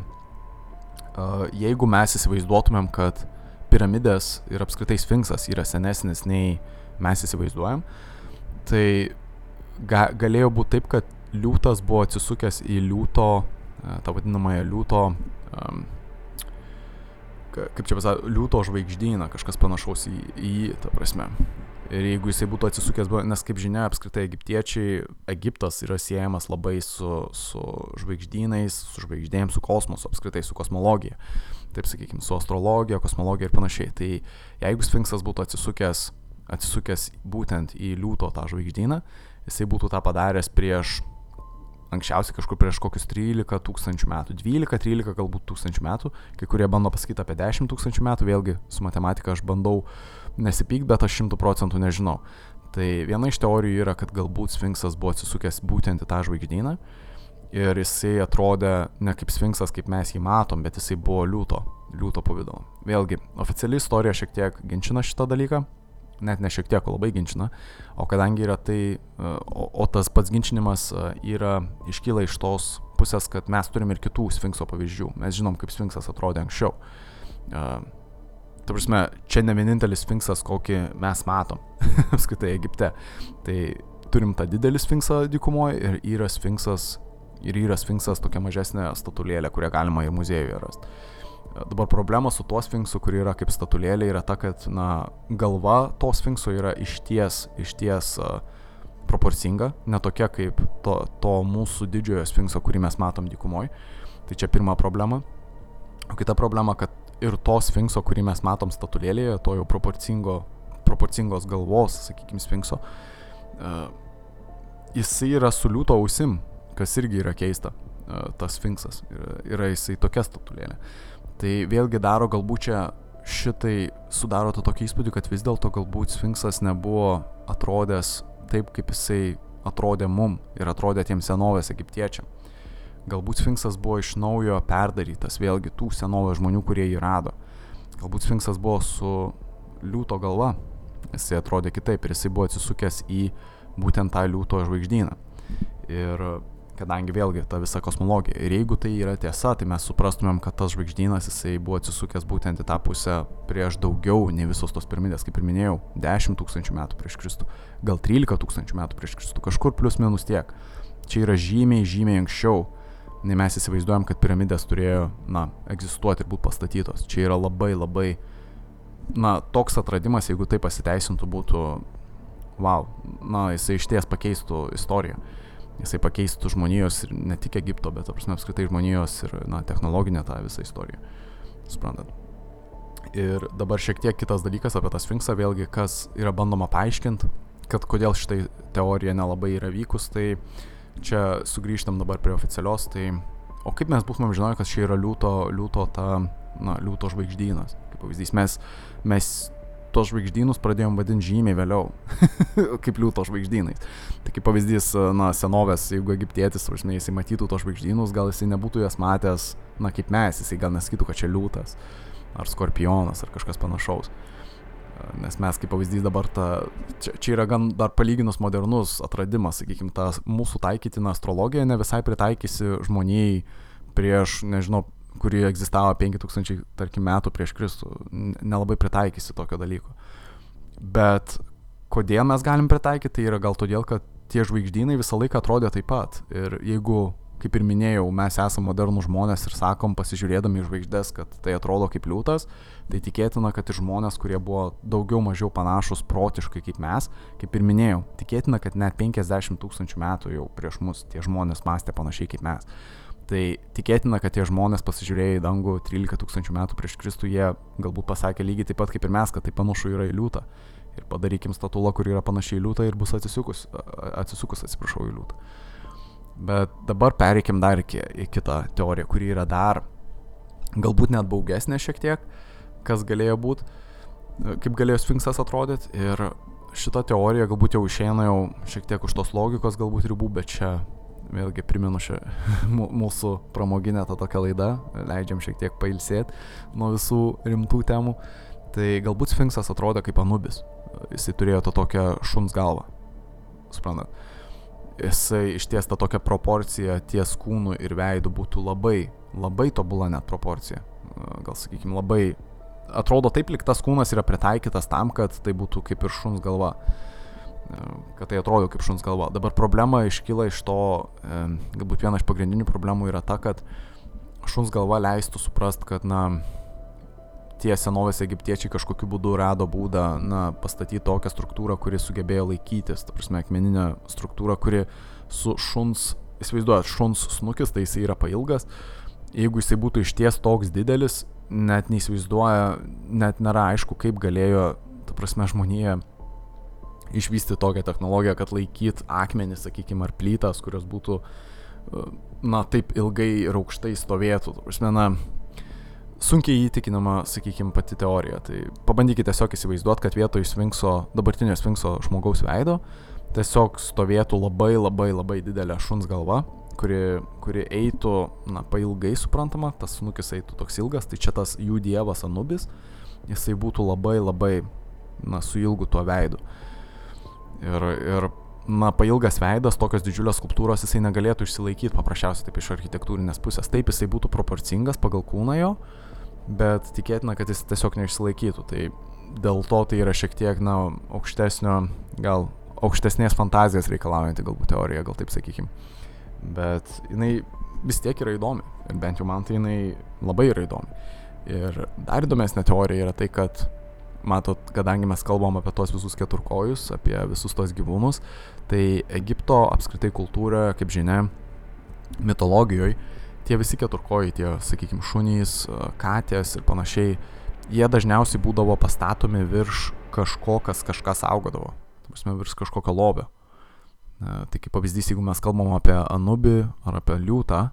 jeigu mes įsivaizduotumėm, kad piramidės ir apskritai sfinksas yra senesnis nei mes įsivaizduojam, tai ga, galėjo būti taip, kad liūtas buvo atsisukęs į liūto, tą vadinamąją liūto, um, kaip čia pasakyti, liūto žvaigždyną, kažkas panašaus į jį, ta prasme. Ir jeigu jisai būtų atsisukęs, nes kaip žinia, apskritai egiptiečiai, Egiptas yra siejamas labai su, su žvaigždynais, su žvaigždėm, su kosmosu, apskritai su kosmologija. Taip sakykime, su astrologija, kosmologija ir panašiai. Tai jeigu Sfinksas būtų atsisukęs, atsisukęs būtent į liūto tą žvaigždyną, jisai būtų tą padaręs prieš anksčiausiai kažkur prieš kokius 13 tūkstančių metų, 12-13 galbūt tūkstančių metų, kai kurie bando pasakyti apie 10 tūkstančių metų, vėlgi su matematika aš bandau nesipyk, bet aš šimtų procentų nežinau. Tai viena iš teorijų yra, kad galbūt Sfinksas buvo atsisukęs būtent į tą žvaigždyną ir jisai atrodė ne kaip Sfinksas, kaip mes jį matom, bet jisai buvo liūto, liūto pavydalu. Vėlgi, oficiali istorija šiek tiek ginčina šitą dalyką, net ne šiek tiek, labai ginčina, o kadangi yra tai, o, o tas pats ginčinimas yra iškyla iš tos pusės, kad mes turim ir kitų Sfinkso pavyzdžių, mes žinom, kaip Sfinksas atrodė anksčiau. Ta prasme, čia ne vienintelis Sfinksas, kokį mes matom, apskritai Egipte. Tai turim tą didelį Sfinksą dykumoje ir yra Sfinksas, ir yra Sfinksas tokia mažesnė statulėlė, kurią galima ir muziejuje rasti. Dabar problema su tuo Sfinksu, kuri yra kaip statulėlė, yra ta, kad na, galva to Sfinkso yra išties, išties uh, proporcinga, netokia kaip to, to mūsų didžiojo Sfinkso, kurį mes matom dykumoje. Tai čia pirma problema. O kita problema, kad ir to sfinkso, kurį mes matom statulėlėje, to jau proporcingo, proporcingos galvos, sakykime, sfinkso, uh, jisai yra su liūto ausim, kas irgi yra keista, uh, tas sfinksas, yra, yra jisai tokia statulėlė. Tai vėlgi daro galbūt čia šitai sudaro tą tokį įspūdį, kad vis dėlto galbūt sfinksas nebuvo atrodęs taip, kaip jisai atrodė mum ir atrodė tiem senovės egiptiečiam. Galbūt Sfinksas buvo iš naujo perdarytas, vėlgi tų senovės žmonių, kurie jį rado. Galbūt Sfinksas buvo su liūto galva, jisai atrodė kitaip ir jisai buvo atsisukęs į būtent tą liūto žvaigždyną. Ir kadangi vėlgi ta visa kosmologija. Ir jeigu tai yra tiesa, tai mes suprastumėm, kad tas žvaigždynas jisai buvo atsisukęs būtent į tą pusę prieš daugiau nei visos tos piramidės, kaip ir minėjau, 10 tūkstančių metų prieš Kristų, gal 13 tūkstančių metų prieš Kristų, kažkur plus minus tiek. Čia yra žymiai, žymiai anksčiau nei mes įsivaizduojam, kad piramidės turėjo, na, egzistuoti ir būti pastatytos. Čia yra labai labai, na, toks atradimas, jeigu tai pasiteisintų, būtų, wow, na, jisai iš ties pakeistų istoriją. Jisai pakeistų žmonijos ir ne tik Egipto, bet apskritai žmonijos ir, na, technologinę tą visą istoriją. Suprantat. Ir dabar šiek tiek kitas dalykas apie tą sfinksą, vėlgi, kas yra bandoma paaiškinti, kad kodėl šitai teorija nelabai yra vykus, tai čia sugrįžtam dabar prie oficialios, tai o kaip mes būtumėm žinoję, kad čia yra liūto, liūto ta, na, liūto žvaigždynas, kaip pavyzdys, mes, mes tos žvaigždynus pradėjom vadinti žymiai vėliau, kaip liūto žvaigždynais. Tai kaip pavyzdys, na, senovės, jeigu egiptietis, žinai, jisai matytų tos žvaigždynus, gal jisai nebūtų jas matęs, na, kaip mes, jisai gal nesakytų, kad čia liūtas, ar skorpionas, ar kažkas panašaus. Nes mes kaip pavyzdys dabar ta, čia, čia yra gan dar palyginus modernus atradimas, sakykime, ta mūsų taikytina astrologija ne visai pritaikysi žmonijai prieš, nežinau, kuri egzistavo 5000, tarkim, metų prieš Kristų, nelabai pritaikysi tokio dalyko. Bet kodėl mes galim pritaikyti, tai yra gal todėl, kad tie žvaigždynai visą laiką atrodė taip pat. Ir jeigu, kaip ir minėjau, mes esame modernų žmonės ir sakom, pasižiūrėdami į žvaigždės, kad tai atrodo kaip liūtas, tai tikėtina, kad ir žmonės, kurie buvo daugiau mažiau panašus protiškai kaip mes, kaip ir minėjau, tikėtina, kad net 50 tūkstančių metų jau prieš mus tie žmonės mąstė panašiai kaip mes. Tai tikėtina, kad tie žmonės pasižiūrėję į dangų 13 tūkstančių metų prieš Kristų, jie galbūt pasakė lygiai taip pat kaip ir mes, kad tai panašu yra į liūtą. Ir padarykim statulą, kuri yra panašiai į liūtą ir bus atsisukus, atsisukus atsiprašau, į liūtą. Bet dabar pereikim dar iki, į kitą teoriją, kuri yra dar galbūt net baugesnė šiek tiek, kas galėjo būti, kaip galėjo Sfinksas atrodyti. Ir šita teorija galbūt jau išeina jau šiek tiek už tos logikos galbūt ribų, bet čia vėlgi primenu šią mūsų pramoginę tą tokią laidą, leidžiam šiek tiek pailsėti nuo visų rimtų temų. Tai galbūt Sfinksas atrodė kaip Anubis. Jisai turėjo tą tokią šuns galvą. Suprantat? Jisai iš ties tą tokią proporciją ties kūnu ir veidu būtų labai, labai tobula net proporcija. Gal sakykime, labai... Atrodo taip, lik tas kūnas yra pritaikytas tam, kad tai būtų kaip ir šuns galva kad tai atrodo kaip šuns galva. Dabar problema iškyla iš to, galbūt viena iš pagrindinių problemų yra ta, kad šuns galva leistų suprast, kad, na, tie senovės egiptiečiai kažkokiu būdu rado būdą, na, pastatyti tokią struktūrą, kuri sugebėjo laikytis, ta prasme, akmeninę struktūrą, kuri su šuns, įsivaizduojat, šuns snukis, tai jisai yra pailgas, jeigu jisai būtų išties toks didelis, net neįsivaizduoja, net nėra aišku, kaip galėjo, ta prasme, žmonija išvystyti tokią technologiją, kad laikyt akmenį, sakykime, ar plytas, kurios būtų, e, na, taip ilgai ir aukštai stovėtų. Prasme, na, sunkiai įtikinama, sakykime, pati teorija. Tai pabandykite tiesiog įsivaizduoti, kad vietoj sfinkso, dabartinio sfinkso žmogaus veido, tiesiog stovėtų labai labai labai didelė šuns galva, kuri, kuri eitų, na, pailgai suprantama, tas snukis eitų toks ilgas, tai čia tas jų dievas Anubis, jisai būtų labai labai, na, su ilgu tuo veidu. Ir, ir na, pailgas veidas, tokios didžiulės skulptūros jisai negalėtų išsilaikyti paprasčiausiai taip iš architektūrinės pusės. Taip jisai būtų proporcingas pagal kūną jo, bet tikėtina, kad jis tiesiog neišsilaikytų. Tai dėl to tai yra šiek tiek, na, aukštesnio, gal aukštesnės fantazijos reikalaujanti galbūt teorija, gal taip sakykim. Bet jinai vis tiek yra įdomi. Ir bent jau man tai jinai labai yra įdomi. Ir dar įdomesnė teorija yra tai, kad matot, kadangi mes kalbam apie tos visus keturkojus, apie visus tos gyvūnus, tai Egipto apskritai kultūra, kaip žinia, mitologijoje, tie visi keturkojai, tie, sakykime, šunys, katės ir panašiai, jie dažniausiai būdavo pastatomi virš kažko, kas kažką saugodavo. Prasme, virš kažkokio lobio. Tai kaip pavyzdys, jeigu mes kalbam apie Anubį ar apie liūtą,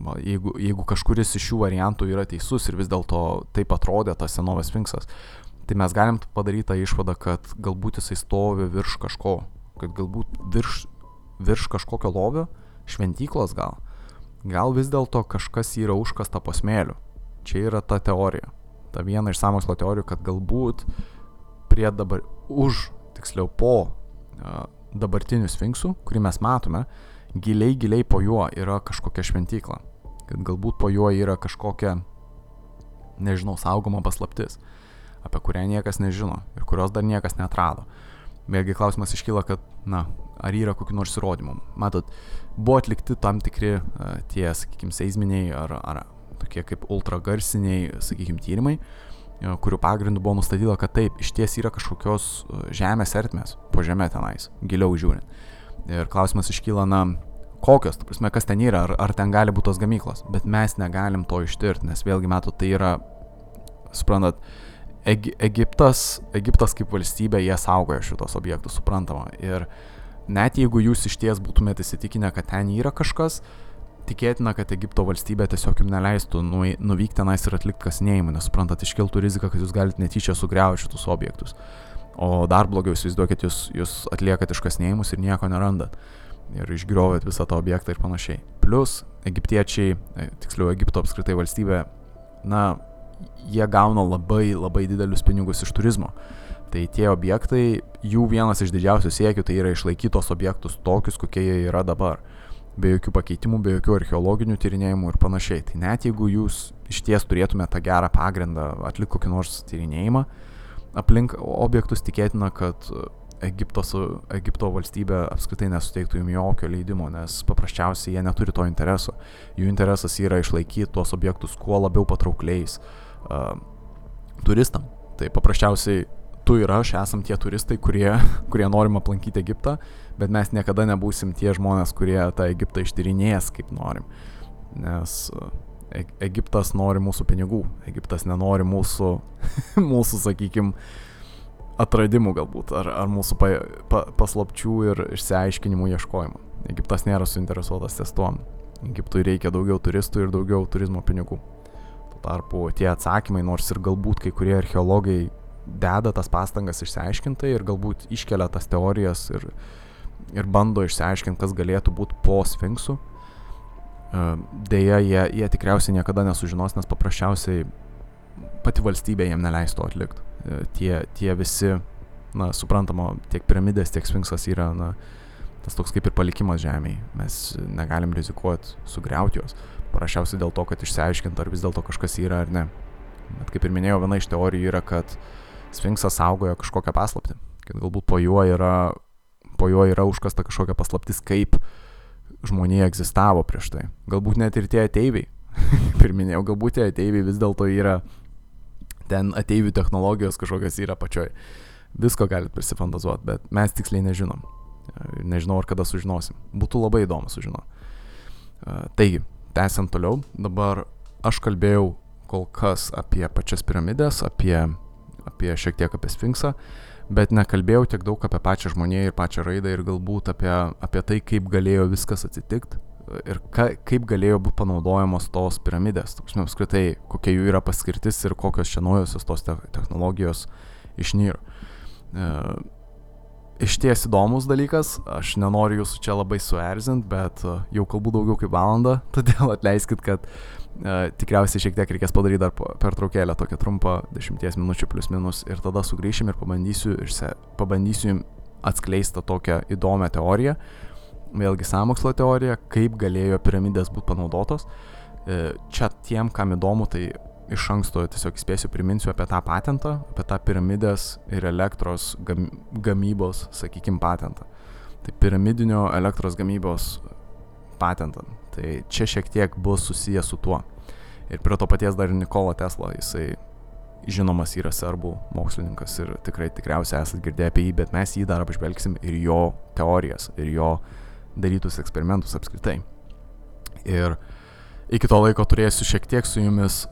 jeigu, jeigu kažkuris iš šių variantų yra teisus ir vis dėlto taip atrodė tas senovės Sfinksas, tai mes galim padaryti tą išvadą, kad galbūt jisai stovi virš kažko, kad galbūt virš, virš kažkokio lobio, šventyklos gal, gal vis dėlto kažkas yra užkasta po smėliu. Čia yra ta teorija. Ta viena iš samokslo teorijų, kad galbūt prie dabar, už, tiksliau po dabartinių sfinksų, kurį mes matome, giliai, giliai po juo yra kažkokia šventykla kad galbūt po juo yra kažkokia, nežinau, saugoma paslaptis, apie kurią niekas nežino ir kurios dar niekas netrado. Vėlgi klausimas iškyla, kad, na, ar yra kokių nors įrodymų. Matot, buvo atlikti tam tikri uh, tie, sakykime, seisminiai ar, ar tokie kaip ultragarsiniai, sakykime, tyrimai, uh, kurių pagrindų buvo nustatyta, kad taip, iš ties yra kažkokios uh, žemės ertmės po žemė tenais, giliau žiūrint. Ir klausimas iškyla, na, kokios, ta prasme, kas ten yra, ar, ar ten gali būti tos gamyklos, bet mes negalim to ištirti, nes vėlgi metų tai yra, suprantat, Eg Egiptas, Egiptas kaip valstybė, jie saugoja šitos objektus, suprantama. Ir net jeigu jūs iš ties būtumėte įsitikinę, kad ten yra kažkas, tikėtina, kad Egipto valstybė tiesiog jums neleistų nuvykti tenais ir atlikti kasinėjimą, nes suprantat, iškiltų rizika, kad jūs galite netyčia sugriauti šitus objektus. O dar blogiau, įsivaizduokit, jūs, jūs atliekat iškasinėjimus ir nieko nerandat. Ir išgriovėt visą tą objektą ir panašiai. Plus, egiptiečiai, e, tiksliau, Egipto apskritai valstybė, na, jie gauna labai labai didelius pinigus iš turizmo. Tai tie objektai, jų vienas iš didžiausių siekių tai yra išlaikyti tos objektus tokius, kokie jie yra dabar. Be jokių pakeitimų, be jokių archeologinių tyrinėjimų ir panašiai. Tai net jeigu jūs iš ties turėtumėte tą gerą pagrindą atlikti kokį nors tyrinėjimą, aplink objektus tikėtina, kad Egiptos, Egipto valstybė apskritai nesuteiktų jums jokio leidimo, nes paprasčiausiai jie neturi to intereso. Jų interesas yra išlaikyti tuos objektus kuo labiau patraukliais uh, turistam. Tai paprasčiausiai tu ir aš esam tie turistai, kurie, kurie norim aplankyti Egiptą, bet mes niekada nebūsim tie žmonės, kurie tą Egiptą ištyrinės kaip norim. Nes e Egiptas nori mūsų pinigų, Egiptas nenori mūsų, mūsų sakykime, atradimų galbūt, ar, ar mūsų pa, pa, paslapčių ir išsiaiškinimų ieškojimo. Egiptas nėra suinteresuotas ties tuom. Egiptui reikia daugiau turistų ir daugiau turizmo pinigų. Tuo tarpu tie atsakymai, nors ir galbūt kai kurie archeologai deda tas pastangas išsiaiškintai ir galbūt iškelia tas teorijas ir, ir bando išsiaiškinti, kas galėtų būti po Sfinksų. E, deja, jie, jie tikriausiai niekada nesužinos, nes paprasčiausiai pati valstybė jiem neleis to atlikti. E, tie, tie visi, na, suprantama, tiek piramidės, tiek Sfinksas yra, na, tas toks kaip ir palikimas žemėje. Mes negalim rizikuoti sugriauti juos. Parašiausiai dėl to, kad išsiaiškint, ar vis dėlto kažkas yra ar ne. Bet kaip ir minėjau, viena iš teorijų yra, kad Sfinksas saugojo kažkokią paslaptį, kad galbūt po juo yra, po juo yra užkasta kažkokia paslaptis, kaip žmonija egzistavo prieš tai. Galbūt net ir tie ateiviai, kaip ir minėjau, galbūt tie ateiviai vis dėlto yra, ten ateivių technologijos kažkokios yra pačioj. Visko galite prisifantazuoti, bet mes tiksliai nežinom. Nežinau, ar kada sužinosim. Būtų labai įdomu sužinoti. Taigi, tęsiant toliau, dabar aš kalbėjau kol kas apie pačias piramidės, apie apie šiek tiek apie Sfinksą, bet nekalbėjau tiek daug apie pačią žmoniją ir pačią raidą ir galbūt apie, apie tai, kaip galėjo viskas atsitikti ir ka, kaip galėjo būti panaudojamos tos piramidės, toksime apskritai, kokia jų yra paskirtis ir kokios čia naujosios tos te technologijos išnyro. E, iš ties įdomus dalykas, aš nenoriu jūsų čia labai suerzinti, bet e, jau kalbu daugiau kaip valandą, todėl atleiskit, kad Uh, tikriausiai šiek tiek reikės padaryti dar pertraukėlę, tokią trumpą 10 minučių plus minus ir tada sugrįšim ir pabandysiu, išse, pabandysiu atskleisti tokią įdomią teoriją, vėlgi samokslo teoriją, kaip galėjo piramidės būti panaudotos. Uh, čia tiem, kam įdomu, tai iš anksto tiesiog spėsiu priminsiu apie tą patentą, apie tą piramidės ir elektros gam, gamybos, sakykime, patentą. Tai piramidinio elektros gamybos patentą. Tai čia šiek tiek bus susijęs su tuo. Ir prie to paties dar Nikola Tesla, jisai žinomas yra serbų mokslininkas ir tikrai tikriausiai esate girdėję apie jį, bet mes jį dar apžvelgsim ir jo teorijas, ir jo darytus eksperimentus apskritai. Ir iki to laiko turėsiu šiek tiek su jumis,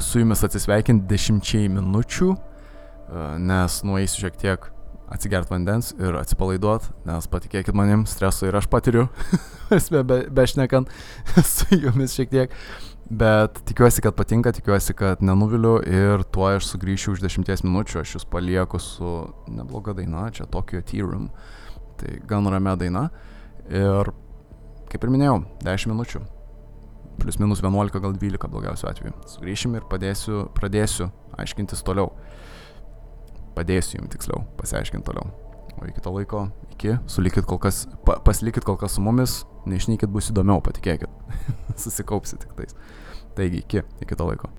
su jumis atsisveikinti dešimčiai minučių, nes nueisiu šiek tiek atsigert vandens ir atsipalaiduot, nes patikėkit manim, streso ir aš patiriu, be, bešnekant su jumis šiek tiek. Bet tikiuosi, kad patinka, tikiuosi, kad nenuviliu ir tuo aš sugrįšiu už dešimties minučių, aš jūs palieku su nebloga daina, čia Tokyo Tea Room. Tai gan ramia daina. Ir kaip ir minėjau, 10 minučių. Plius minus 11, gal 12 blogiausiu atveju. Sugrįšim ir padėsiu, pradėsiu aiškintis toliau padėsiu jums tiksliau pasiaiškinti toliau. O iki to laiko, iki, sulikit kol kas, pa, pasilikit kol kas su mumis, neišnykit bus įdomiau, patikėkit. Susikaupsit tik tais. Taigi, iki, iki to laiko.